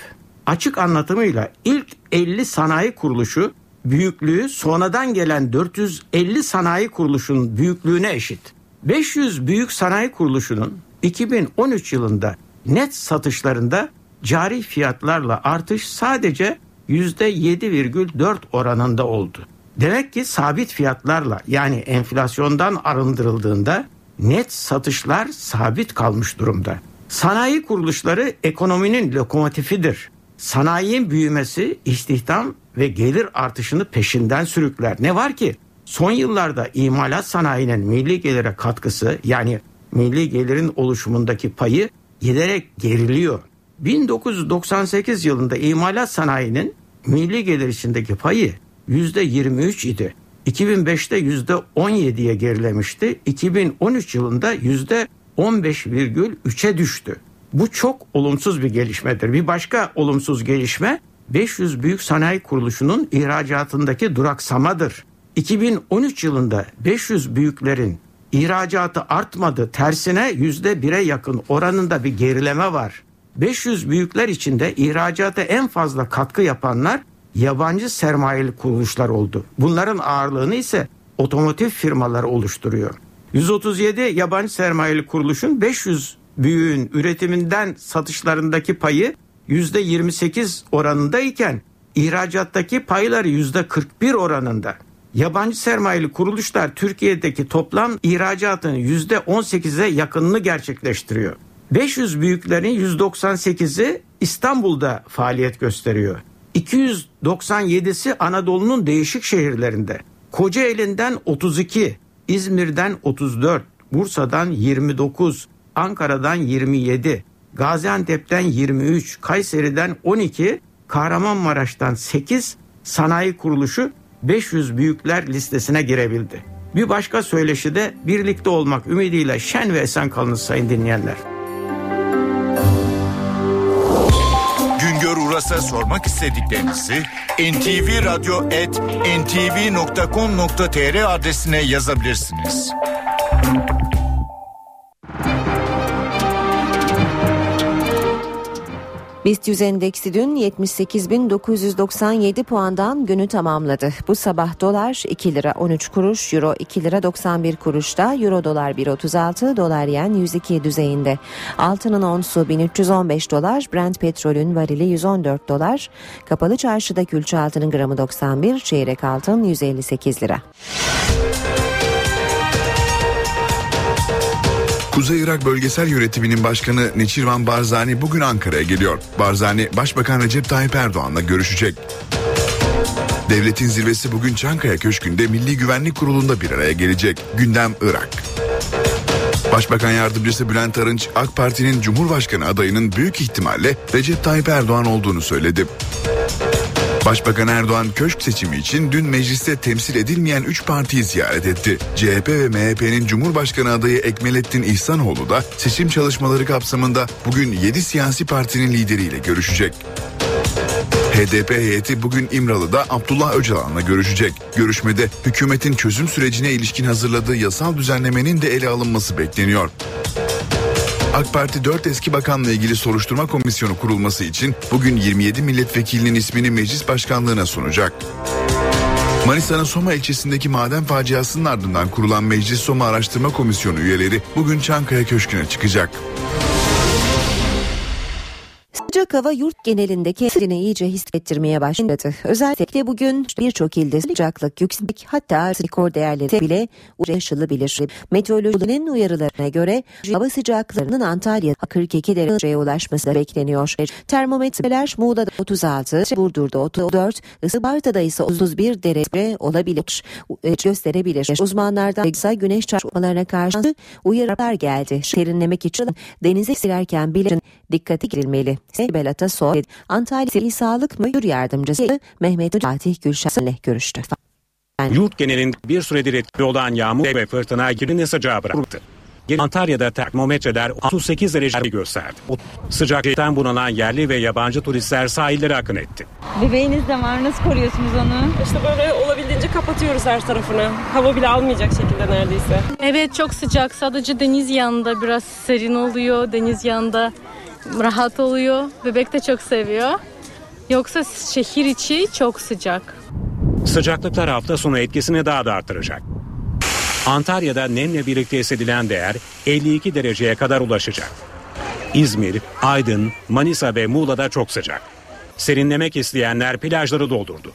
Açık anlatımıyla ilk 50 sanayi kuruluşu büyüklüğü sonradan gelen 450 sanayi kuruluşunun büyüklüğüne eşit. 500 büyük sanayi kuruluşunun 2013 yılında net satışlarında cari fiyatlarla artış sadece %7,4 oranında oldu. Demek ki sabit fiyatlarla yani enflasyondan arındırıldığında net satışlar sabit kalmış durumda. Sanayi kuruluşları ekonominin lokomotifidir. Sanayinin büyümesi istihdam ve gelir artışını peşinden sürükler. Ne var ki son yıllarda imalat sanayinin milli gelire katkısı yani milli gelirin oluşumundaki payı giderek geriliyor. 1998 yılında imalat sanayinin milli gelir içindeki payı %23 idi. 2005'te %17'ye gerilemişti. 2013 yılında %15,3'e düştü. Bu çok olumsuz bir gelişmedir. Bir başka olumsuz gelişme 500 büyük sanayi kuruluşunun ihracatındaki duraksamadır. 2013 yılında 500 büyüklerin ihracatı artmadı. Tersine %1'e yakın oranında bir gerileme var. 500 büyükler içinde ihracata en fazla katkı yapanlar yabancı sermayeli kuruluşlar oldu. Bunların ağırlığını ise otomotiv firmaları oluşturuyor. 137 yabancı sermayeli kuruluşun 500 büyüğün üretiminden satışlarındaki payı %28 oranındayken ihracattaki payları %41 oranında. Yabancı sermayeli kuruluşlar Türkiye'deki toplam ihracatın %18'e yakınını gerçekleştiriyor. 500 büyüklerin 198'i İstanbul'da faaliyet gösteriyor. 297'si Anadolu'nun değişik şehirlerinde. Kocaeli'nden 32, İzmir'den 34, Bursa'dan 29, Ankara'dan 27, Gaziantep'ten 23, Kayseri'den 12, Kahramanmaraş'tan 8 sanayi kuruluşu 500 büyükler listesine girebildi. Bir başka söyleşi de birlikte olmak ümidiyle şen ve esen kalınız sayın dinleyenler. Güngör varsa sormak istediklerinizi ntvradio.ntv.com.tr adresine yazabilirsiniz. BIST 100 endeksi dün 78.997 puandan günü tamamladı. Bu sabah dolar 2 lira 13 kuruş, euro 2 lira 91 kuruşta, euro dolar 1.36, dolar yen 102 düzeyinde. Altının onsu 1315 dolar, Brent petrolün varili 114 dolar. Kapalı çarşıda külçe altının gramı 91, çeyrek altın 158 lira. Kuzey Irak Bölgesel Yönetimi'nin başkanı Neçirvan Barzani bugün Ankara'ya geliyor. Barzani Başbakan Recep Tayyip Erdoğan'la görüşecek. Devletin zirvesi bugün Çankaya Köşkü'nde Milli Güvenlik Kurulu'nda bir araya gelecek. Gündem Irak. Başbakan Yardımcısı Bülent Arınç AK Parti'nin Cumhurbaşkanı adayının büyük ihtimalle Recep Tayyip Erdoğan olduğunu söyledi. Başbakan Erdoğan köşk seçimi için dün mecliste temsil edilmeyen 3 partiyi ziyaret etti. CHP ve MHP'nin Cumhurbaşkanı adayı Ekmelettin İhsanoğlu da seçim çalışmaları kapsamında bugün 7 siyasi partinin lideriyle görüşecek. HDP heyeti bugün İmralı'da Abdullah Öcalan'la görüşecek. Görüşmede hükümetin çözüm sürecine ilişkin hazırladığı yasal düzenlemenin de ele alınması bekleniyor. AK Parti 4 eski bakanla ilgili soruşturma komisyonu kurulması için bugün 27 milletvekilinin ismini meclis başkanlığına sunacak. Manisa'nın Soma ilçesindeki maden faciasının ardından kurulan Meclis Soma Araştırma Komisyonu üyeleri bugün Çankaya Köşkü'ne çıkacak. Sıcak hava yurt genelindeki kendini iyice hissettirmeye başladı. Özellikle bugün birçok ilde sıcaklık yüksek hatta rekor değerleri bile ulaşılabilir. Meteorolojinin uyarılarına göre hava sıcaklarının Antalya'da 42 dereceye ulaşması bekleniyor. Termometreler Muğla'da 36, Burdur'da 34, Isparta'da ise 31 derece olabilir, gösterebilir. Uzmanlardan ise güneş çarpmalarına karşı uyarılar geldi. Serinlemek için denize girerken bile dikkati girilmeli. Sibel Atasoy, Antalya İl Sağlık Müdür Yardımcısı Mehmet Fatih Gülşen'le görüştü. Yurt genelinde bir süredir etkili olan yağmur ve fırtına girini sıcağı bıraktı. Antalya'da termometreler 38 derece gösterdi. Sıcaklıktan bunalan yerli ve yabancı turistler sahillere akın etti. Bebeğiniz de var. Nasıl koruyorsunuz onu? İşte böyle olabildiğince kapatıyoruz her tarafını. Hava bile almayacak şekilde neredeyse. Evet çok sıcak. Sadece deniz yanında biraz serin oluyor. Deniz yanında rahat oluyor. Bebek de çok seviyor. Yoksa şehir içi çok sıcak. Sıcaklıklar hafta sonu etkisini daha da artıracak. Antalya'da nemle birlikte hissedilen değer 52 dereceye kadar ulaşacak. İzmir, Aydın, Manisa ve Muğla'da çok sıcak. Serinlemek isteyenler plajları doldurdu.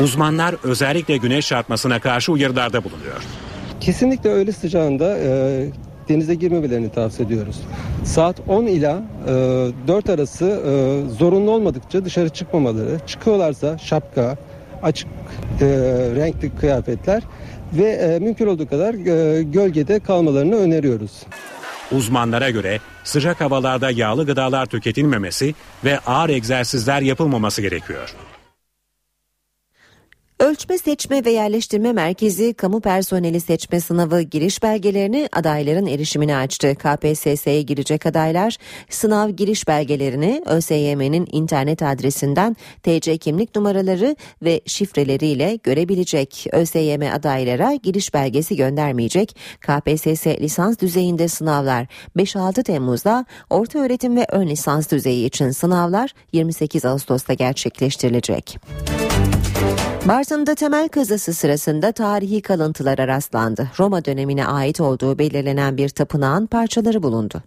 Uzmanlar özellikle güneş çarpmasına karşı uyarılarda bulunuyor. Kesinlikle öğle sıcağında e, denize girmemelerini tavsiye ediyoruz. Saat 10 ila e, 4 arası e, zorunlu olmadıkça dışarı çıkmamaları, çıkıyorlarsa şapka, açık e, renkli kıyafetler ve e, mümkün olduğu kadar e, gölgede kalmalarını öneriyoruz. Uzmanlara göre sıcak havalarda yağlı gıdalar tüketilmemesi ve ağır egzersizler yapılmaması gerekiyor. Ölçme Seçme ve Yerleştirme Merkezi kamu personeli seçme sınavı giriş belgelerini adayların erişimine açtı. KPSS'ye girecek adaylar sınav giriş belgelerini ÖSYM'nin internet adresinden TC kimlik numaraları ve şifreleriyle görebilecek. ÖSYM adaylara giriş belgesi göndermeyecek. KPSS lisans düzeyinde sınavlar 5-6 Temmuz'da, orta öğretim ve ön lisans düzeyi için sınavlar 28 Ağustos'ta gerçekleştirilecek. Bartın'da temel kazısı sırasında tarihi kalıntılara rastlandı. Roma dönemine ait olduğu belirlenen bir tapınağın parçaları bulundu.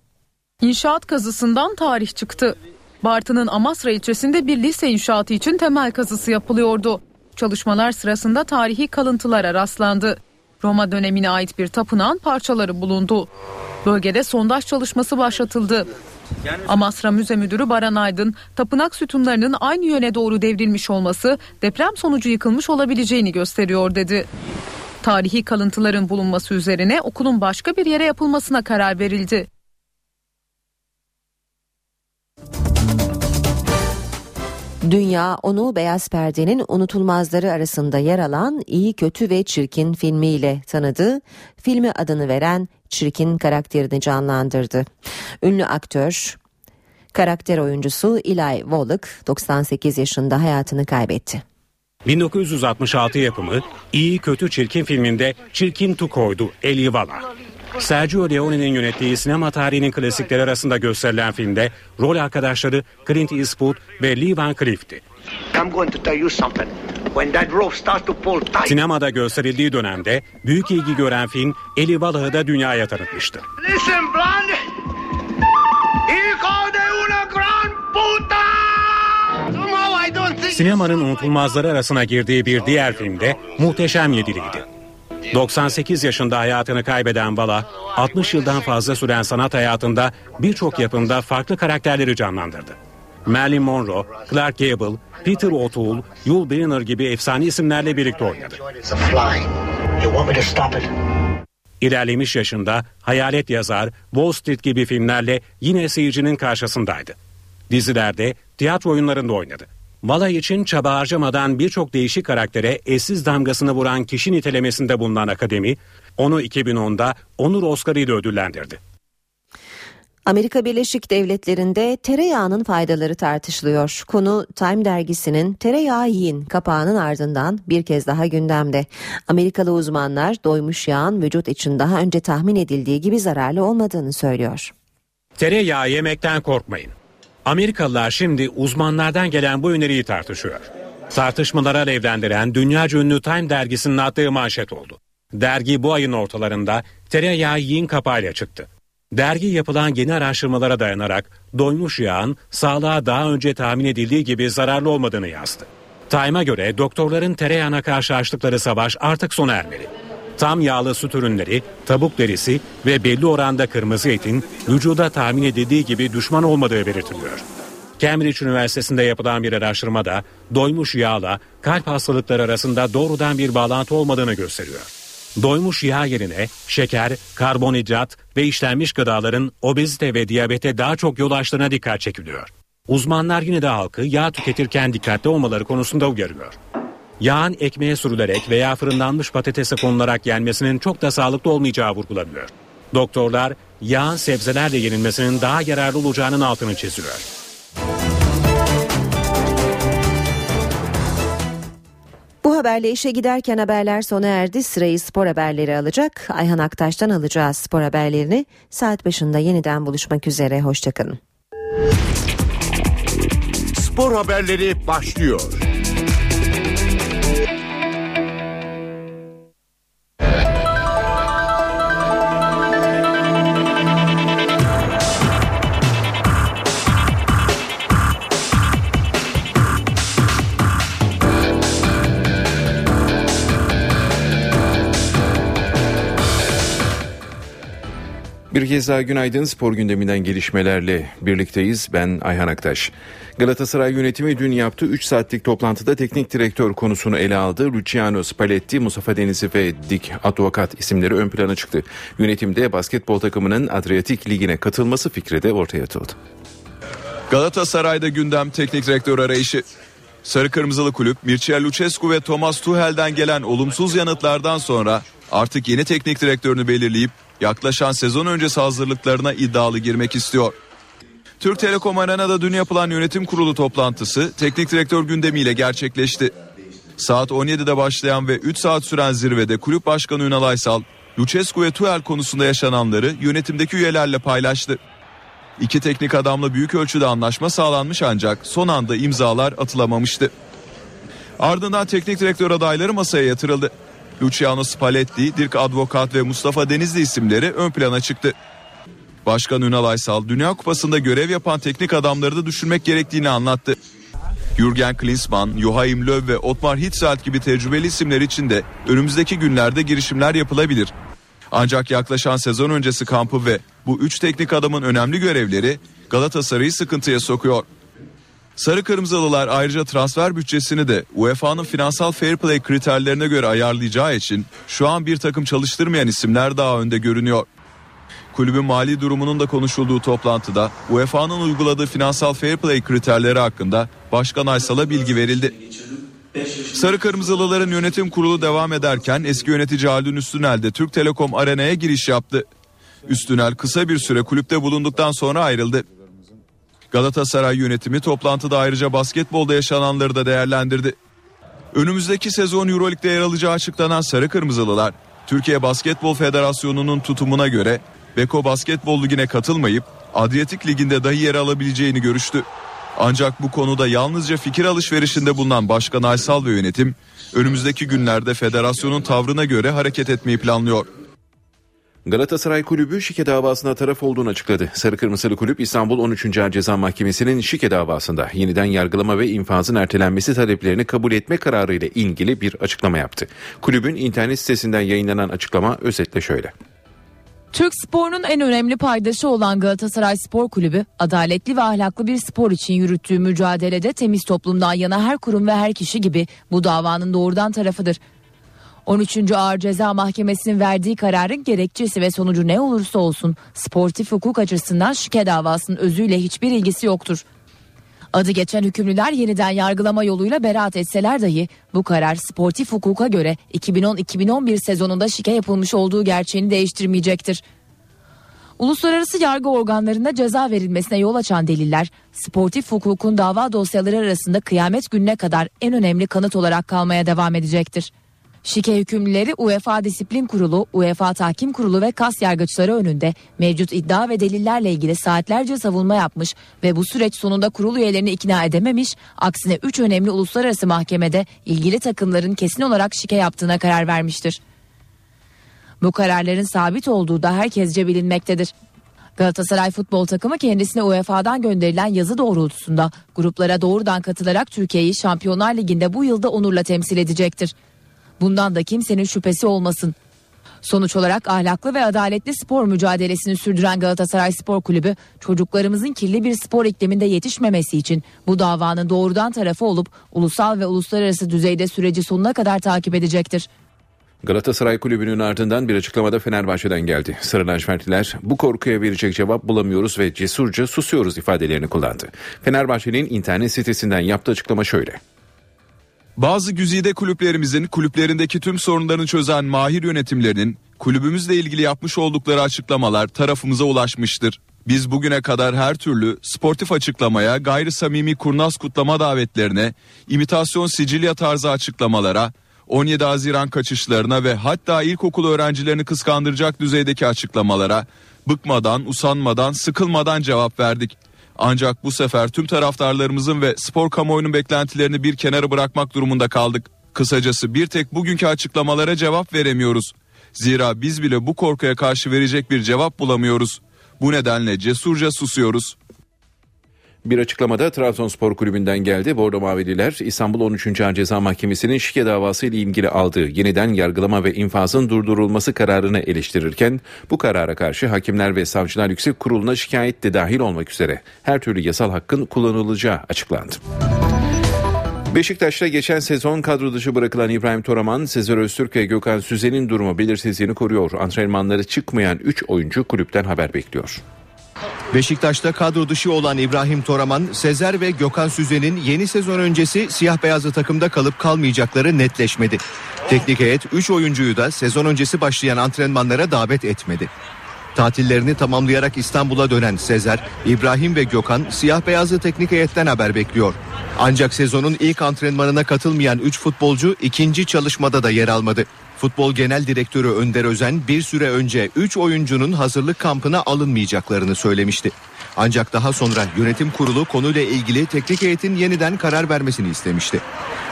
İnşaat kazısından tarih çıktı. Bartın'ın Amasra ilçesinde bir lise inşaatı için temel kazısı yapılıyordu. Çalışmalar sırasında tarihi kalıntılara rastlandı. Roma dönemine ait bir tapınağın parçaları bulundu. Bölgede sondaj çalışması başlatıldı. Amasra Müze Müdürü Baran Aydın, tapınak sütunlarının aynı yöne doğru devrilmiş olması deprem sonucu yıkılmış olabileceğini gösteriyor dedi. Tarihi kalıntıların bulunması üzerine okulun başka bir yere yapılmasına karar verildi. Dünya onu Beyaz Perde'nin unutulmazları arasında yer alan İyi Kötü ve Çirkin filmiyle tanıdı. Filmi adını veren Çirkin karakterini canlandırdı. Ünlü aktör Karakter oyuncusu Eli Wallach 98 yaşında hayatını kaybetti. 1966 yapımı İyi Kötü Çirkin filminde Çirkin Tuko'ydu Eli Wallach. Sergio Leone'nin yönettiği sinema tarihinin klasikleri arasında gösterilen filmde rol arkadaşları Clint Eastwood ve Lee Van Cleef'ti. Sinemada gösterildiği dönemde büyük ilgi gören film Eli Wallach'ı da dünyaya tanıtmıştı. Listen. Sinemanın unutulmazları arasına girdiği bir diğer filmde Muhteşem Yediliydi. 98 yaşında hayatını kaybeden Vala, 60 yıldan fazla süren sanat hayatında birçok yapımda farklı karakterleri canlandırdı. Marilyn Monroe, Clark Gable, Peter O'Toole, Yul Brynner gibi efsane isimlerle birlikte oynadı. İlerlemiş yaşında Hayalet Yazar, Wall Street gibi filmlerle yine seyircinin karşısındaydı. Dizilerde, tiyatro oyunlarında oynadı. Vala için çaba harcamadan birçok değişik karaktere eşsiz damgasını vuran kişi nitelemesinde bulunan akademi, onu 2010'da Onur Oscar ile ödüllendirdi. Amerika Birleşik Devletleri'nde tereyağının faydaları tartışılıyor. Konu Time dergisinin Tereyağı Yiyin kapağının ardından bir kez daha gündemde. Amerikalı uzmanlar doymuş yağın vücut için daha önce tahmin edildiği gibi zararlı olmadığını söylüyor. Tereyağı yemekten korkmayın. Amerikalılar şimdi uzmanlardan gelen bu öneriyi tartışıyor. Tartışmalara alevlendiren dünya ünlü Time dergisinin attığı manşet oldu. Dergi bu ayın ortalarında tereyağı yiyin kapağıyla çıktı. Dergi yapılan yeni araştırmalara dayanarak doymuş yağın sağlığa daha önce tahmin edildiği gibi zararlı olmadığını yazdı. Time'a göre doktorların tereyağına karşı açtıkları savaş artık sona ermeli. Tam yağlı süt ürünleri, tavuk derisi ve belli oranda kırmızı etin vücuda tahmin edildiği gibi düşman olmadığı belirtiliyor. Cambridge Üniversitesi'nde yapılan bir araştırmada doymuş yağla kalp hastalıkları arasında doğrudan bir bağlantı olmadığını gösteriyor. Doymuş yağ yerine şeker, karbonhidrat ve işlenmiş gıdaların obezite ve diyabete daha çok yol açtığına dikkat çekiliyor. Uzmanlar yine de halkı yağ tüketirken dikkatli olmaları konusunda uyarıyor. Yağın ekmeğe sürülerek veya fırınlanmış patatese konularak yenmesinin çok da sağlıklı olmayacağı vurgulanıyor. Doktorlar yağın sebzelerle yenilmesinin daha yararlı olacağının altını çiziyor. Bu haberle işe giderken haberler sona erdi. Sırayı spor haberleri alacak. Ayhan Aktaş'tan alacağız spor haberlerini. Saat başında yeniden buluşmak üzere. Hoşçakalın. Spor haberleri başlıyor. Bir kez daha günaydın spor gündeminden gelişmelerle birlikteyiz. Ben Ayhan Aktaş. Galatasaray yönetimi dün yaptığı 3 saatlik toplantıda teknik direktör konusunu ele aldı. Luciano Spalletti, Mustafa Denizli ve Dik Advokat isimleri ön plana çıktı. Yönetimde basketbol takımının Adriyatik Ligi'ne katılması fikri de ortaya atıldı. Galatasaray'da gündem teknik direktör arayışı. Sarı Kırmızılı Kulüp, Mircea Lucescu ve Thomas Tuchel'den gelen olumsuz yanıtlardan sonra artık yeni teknik direktörünü belirleyip yaklaşan sezon öncesi hazırlıklarına iddialı girmek istiyor. Türk Telekom Arena'da dün yapılan yönetim kurulu toplantısı teknik direktör gündemiyle gerçekleşti. Saat 17'de başlayan ve 3 saat süren zirvede kulüp başkanı Ünal Aysal, Lucescu ve Tuchel konusunda yaşananları yönetimdeki üyelerle paylaştı. İki teknik adamla büyük ölçüde anlaşma sağlanmış ancak son anda imzalar atılamamıştı. Ardından teknik direktör adayları masaya yatırıldı. Luciano Spalletti, Dirk Advokat ve Mustafa Denizli isimleri ön plana çıktı. Başkan Ünal Aysal Dünya Kupası'nda görev yapan teknik adamları da düşürmek gerektiğini anlattı. Jürgen Klinsmann, Joachim Löw ve Otmar Hitzfeld gibi tecrübeli isimler için de önümüzdeki günlerde girişimler yapılabilir. Ancak yaklaşan sezon öncesi kampı ve bu üç teknik adamın önemli görevleri Galatasaray'ı sıkıntıya sokuyor. Sarı Kırmızılılar ayrıca transfer bütçesini de UEFA'nın finansal fair play kriterlerine göre ayarlayacağı için şu an bir takım çalıştırmayan isimler daha önde görünüyor. Kulübün mali durumunun da konuşulduğu toplantıda UEFA'nın uyguladığı finansal fair play kriterleri hakkında Başkan Aysal'a bilgi verildi. Sarı Kırmızılıların yönetim kurulu devam ederken eski yönetici Haldun Üstünel de Türk Telekom Arena'ya giriş yaptı. Üstünel kısa bir süre kulüpte bulunduktan sonra ayrıldı. Galatasaray yönetimi toplantıda ayrıca basketbolda yaşananları da değerlendirdi. Önümüzdeki sezon Euroleague'de yer alacağı açıklanan Sarı Kırmızılılar, Türkiye Basketbol Federasyonu'nun tutumuna göre Beko Basketbol Ligi'ne katılmayıp Adriyatik Ligi'nde dahi yer alabileceğini görüştü. Ancak bu konuda yalnızca fikir alışverişinde bulunan Başkan Aysal ve yönetim önümüzdeki günlerde federasyonun tavrına göre hareket etmeyi planlıyor. Galatasaray Kulübü şike davasına taraf olduğunu açıkladı. Sarı Kırmızılı Kulüp İstanbul 13. Ağır Ceza Mahkemesi'nin şike davasında yeniden yargılama ve infazın ertelenmesi taleplerini kabul etme kararı ile ilgili bir açıklama yaptı. Kulübün internet sitesinden yayınlanan açıklama özetle şöyle. Türk sporunun en önemli paydaşı olan Galatasaray Spor Kulübü, adaletli ve ahlaklı bir spor için yürüttüğü mücadelede temiz toplumdan yana her kurum ve her kişi gibi bu davanın doğrudan tarafıdır. 13. Ağır Ceza Mahkemesi'nin verdiği kararın gerekçesi ve sonucu ne olursa olsun sportif hukuk açısından şike davasının özüyle hiçbir ilgisi yoktur. Adı geçen hükümlüler yeniden yargılama yoluyla beraat etseler dahi bu karar sportif hukuka göre 2010-2011 sezonunda şike yapılmış olduğu gerçeğini değiştirmeyecektir. Uluslararası yargı organlarında ceza verilmesine yol açan deliller, sportif hukukun dava dosyaları arasında kıyamet gününe kadar en önemli kanıt olarak kalmaya devam edecektir. Şike hükümlüleri UEFA Disiplin Kurulu, UEFA Tahkim Kurulu ve KAS yargıçları önünde mevcut iddia ve delillerle ilgili saatlerce savunma yapmış ve bu süreç sonunda kurul üyelerini ikna edememiş, aksine 3 önemli uluslararası mahkemede ilgili takımların kesin olarak şike yaptığına karar vermiştir. Bu kararların sabit olduğu da herkesce bilinmektedir. Galatasaray futbol takımı kendisine UEFA'dan gönderilen yazı doğrultusunda gruplara doğrudan katılarak Türkiye'yi Şampiyonlar Ligi'nde bu yılda onurla temsil edecektir. Bundan da kimsenin şüphesi olmasın. Sonuç olarak ahlaklı ve adaletli spor mücadelesini sürdüren Galatasaray Spor Kulübü çocuklarımızın kirli bir spor ikliminde yetişmemesi için bu davanın doğrudan tarafı olup ulusal ve uluslararası düzeyde süreci sonuna kadar takip edecektir. Galatasaray Kulübü'nün ardından bir açıklamada Fenerbahçe'den geldi. Sarı bu korkuya verecek cevap bulamıyoruz ve cesurca susuyoruz ifadelerini kullandı. Fenerbahçe'nin internet sitesinden yaptığı açıklama şöyle. Bazı güzide kulüplerimizin kulüplerindeki tüm sorunlarını çözen mahir yönetimlerinin kulübümüzle ilgili yapmış oldukları açıklamalar tarafımıza ulaşmıştır. Biz bugüne kadar her türlü sportif açıklamaya, gayri samimi kurnaz kutlama davetlerine, imitasyon Sicilya tarzı açıklamalara, 17 Haziran kaçışlarına ve hatta ilkokul öğrencilerini kıskandıracak düzeydeki açıklamalara bıkmadan, usanmadan, sıkılmadan cevap verdik. Ancak bu sefer tüm taraftarlarımızın ve spor kamuoyunun beklentilerini bir kenara bırakmak durumunda kaldık. Kısacası bir tek bugünkü açıklamalara cevap veremiyoruz. Zira biz bile bu korkuya karşı verecek bir cevap bulamıyoruz. Bu nedenle cesurca susuyoruz. Bir açıklamada Trabzonspor Kulübü'nden geldi. Bordo Mavililer İstanbul 13. Ağır Ceza Mahkemesi'nin şike davası ile ilgili aldığı yeniden yargılama ve infazın durdurulması kararını eleştirirken bu karara karşı Hakimler ve Savcılar Yüksek Kurulu'na şikayet de dahil olmak üzere her türlü yasal hakkın kullanılacağı açıklandı. Beşiktaş'ta geçen sezon kadro dışı bırakılan İbrahim Toraman, Sezer Öztürk ve Gökhan Süzen'in durumu belirsizliğini koruyor. Antrenmanları çıkmayan 3 oyuncu kulüpten haber bekliyor. Beşiktaş'ta kadro dışı olan İbrahim Toraman, Sezer ve Gökhan Süzen'in yeni sezon öncesi siyah beyazlı takımda kalıp kalmayacakları netleşmedi. Teknik heyet 3 oyuncuyu da sezon öncesi başlayan antrenmanlara davet etmedi. Tatillerini tamamlayarak İstanbul'a dönen Sezer, İbrahim ve Gökhan siyah beyazlı teknik heyetten haber bekliyor. Ancak sezonun ilk antrenmanına katılmayan 3 futbolcu ikinci çalışmada da yer almadı. Futbol Genel Direktörü Önder Özen bir süre önce 3 oyuncunun hazırlık kampına alınmayacaklarını söylemişti. Ancak daha sonra yönetim kurulu konuyla ilgili teknik heyetin yeniden karar vermesini istemişti.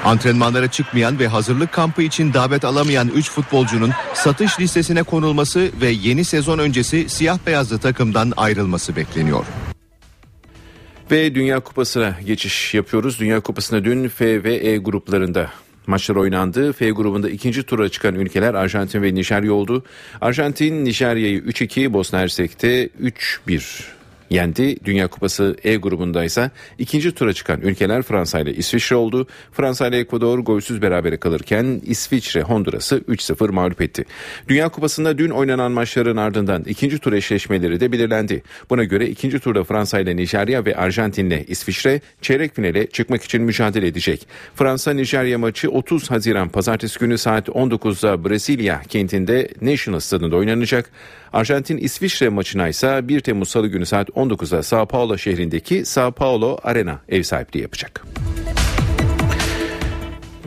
Antrenmanlara çıkmayan ve hazırlık kampı için davet alamayan 3 futbolcunun satış listesine konulması ve yeni sezon öncesi siyah beyazlı takımdan ayrılması bekleniyor. Ve Dünya Kupası'na geçiş yapıyoruz. Dünya Kupası'nda dün F ve E gruplarında maçlar oynandı. F grubunda ikinci tura çıkan ülkeler Arjantin ve Nijerya oldu. Arjantin Nijerya'yı 3-2, Bosna Hersek'te 3-1 yendi. Dünya Kupası E grubunda ise ikinci tura çıkan ülkeler Fransa ile İsviçre oldu. Fransa ile Ekvador golsüz berabere kalırken İsviçre Honduras'ı 3-0 mağlup etti. Dünya Kupası'nda dün oynanan maçların ardından ikinci tur eşleşmeleri de belirlendi. Buna göre ikinci turda Fransa ile Nijerya ve Arjantin ile İsviçre çeyrek finale çıkmak için mücadele edecek. Fransa-Nijerya maçı 30 Haziran Pazartesi günü saat 19'da Brezilya kentinde National Stadında oynanacak. Arjantin-İsviçre maçına ise 1 Temmuz Salı günü saat 19'da Sao Paulo şehrindeki Sao Paulo Arena ev sahipliği yapacak.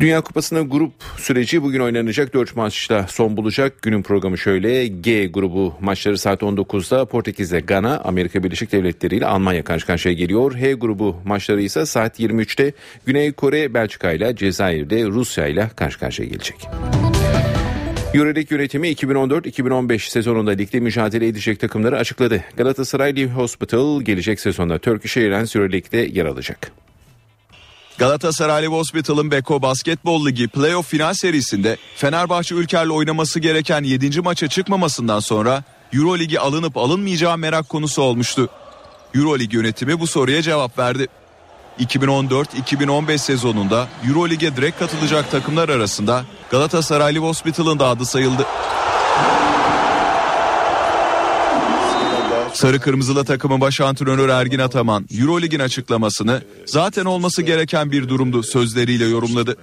Dünya Kupası'nın grup süreci bugün oynanacak 4 maçla son bulacak. Günün programı şöyle. G grubu maçları saat 19'da Portekiz'de Gana, Amerika Birleşik Devletleri ile Almanya karşı karşıya geliyor. H grubu maçları ise saat 23'te Güney Kore, Belçika ile Cezayir'de Rusya ile karşı karşıya gelecek. Euroleague yönetimi 2014-2015 sezonunda ligde mücadele edecek takımları açıkladı. Galatasaray Live Hospital gelecek sezonda Turkish Airlines Euroleague'de yer alacak. Galatasaray Live Hospital'ın Beko Basketbol Ligi playoff final serisinde Fenerbahçe Ülker'le oynaması gereken 7. maça çıkmamasından sonra Euroligi alınıp alınmayacağı merak konusu olmuştu. Euroleague yönetimi bu soruya cevap verdi. 2014-2015 sezonunda Eurolig'e direkt katılacak takımlar arasında Galatasaray Live Hospital'ın da adı sayıldı. Sarı Kırmızılı takımın baş antrenörü Ergin Ataman Eurolig'in açıklamasını zaten olması gereken bir durumdu sözleriyle yorumladı.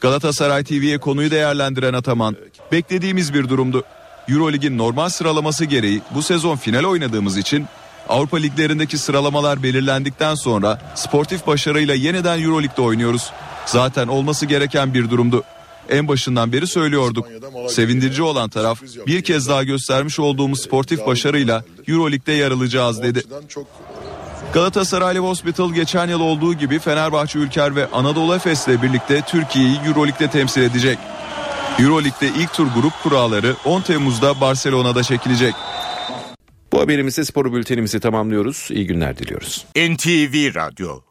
Galatasaray TV'ye konuyu değerlendiren Ataman beklediğimiz bir durumdu. Eurolig'in normal sıralaması gereği bu sezon final oynadığımız için Avrupa liglerindeki sıralamalar belirlendikten sonra sportif başarıyla yeniden Euroleague'de oynuyoruz. Zaten olması gereken bir durumdu. En başından beri söylüyorduk. Sevindirici olan taraf bir kez daha göstermiş olduğumuz sportif başarıyla Euroleague'de yer alacağız dedi. Galatasaray Live Hospital geçen yıl olduğu gibi Fenerbahçe Ülker ve Anadolu Efes'le birlikte Türkiye'yi Euroleague'de temsil edecek. Euroleague'de ilk tur grup kuralları 10 Temmuz'da Barcelona'da çekilecek. Bu haberimizde spor bültenimizi tamamlıyoruz. İyi günler diliyoruz. NTV Radyo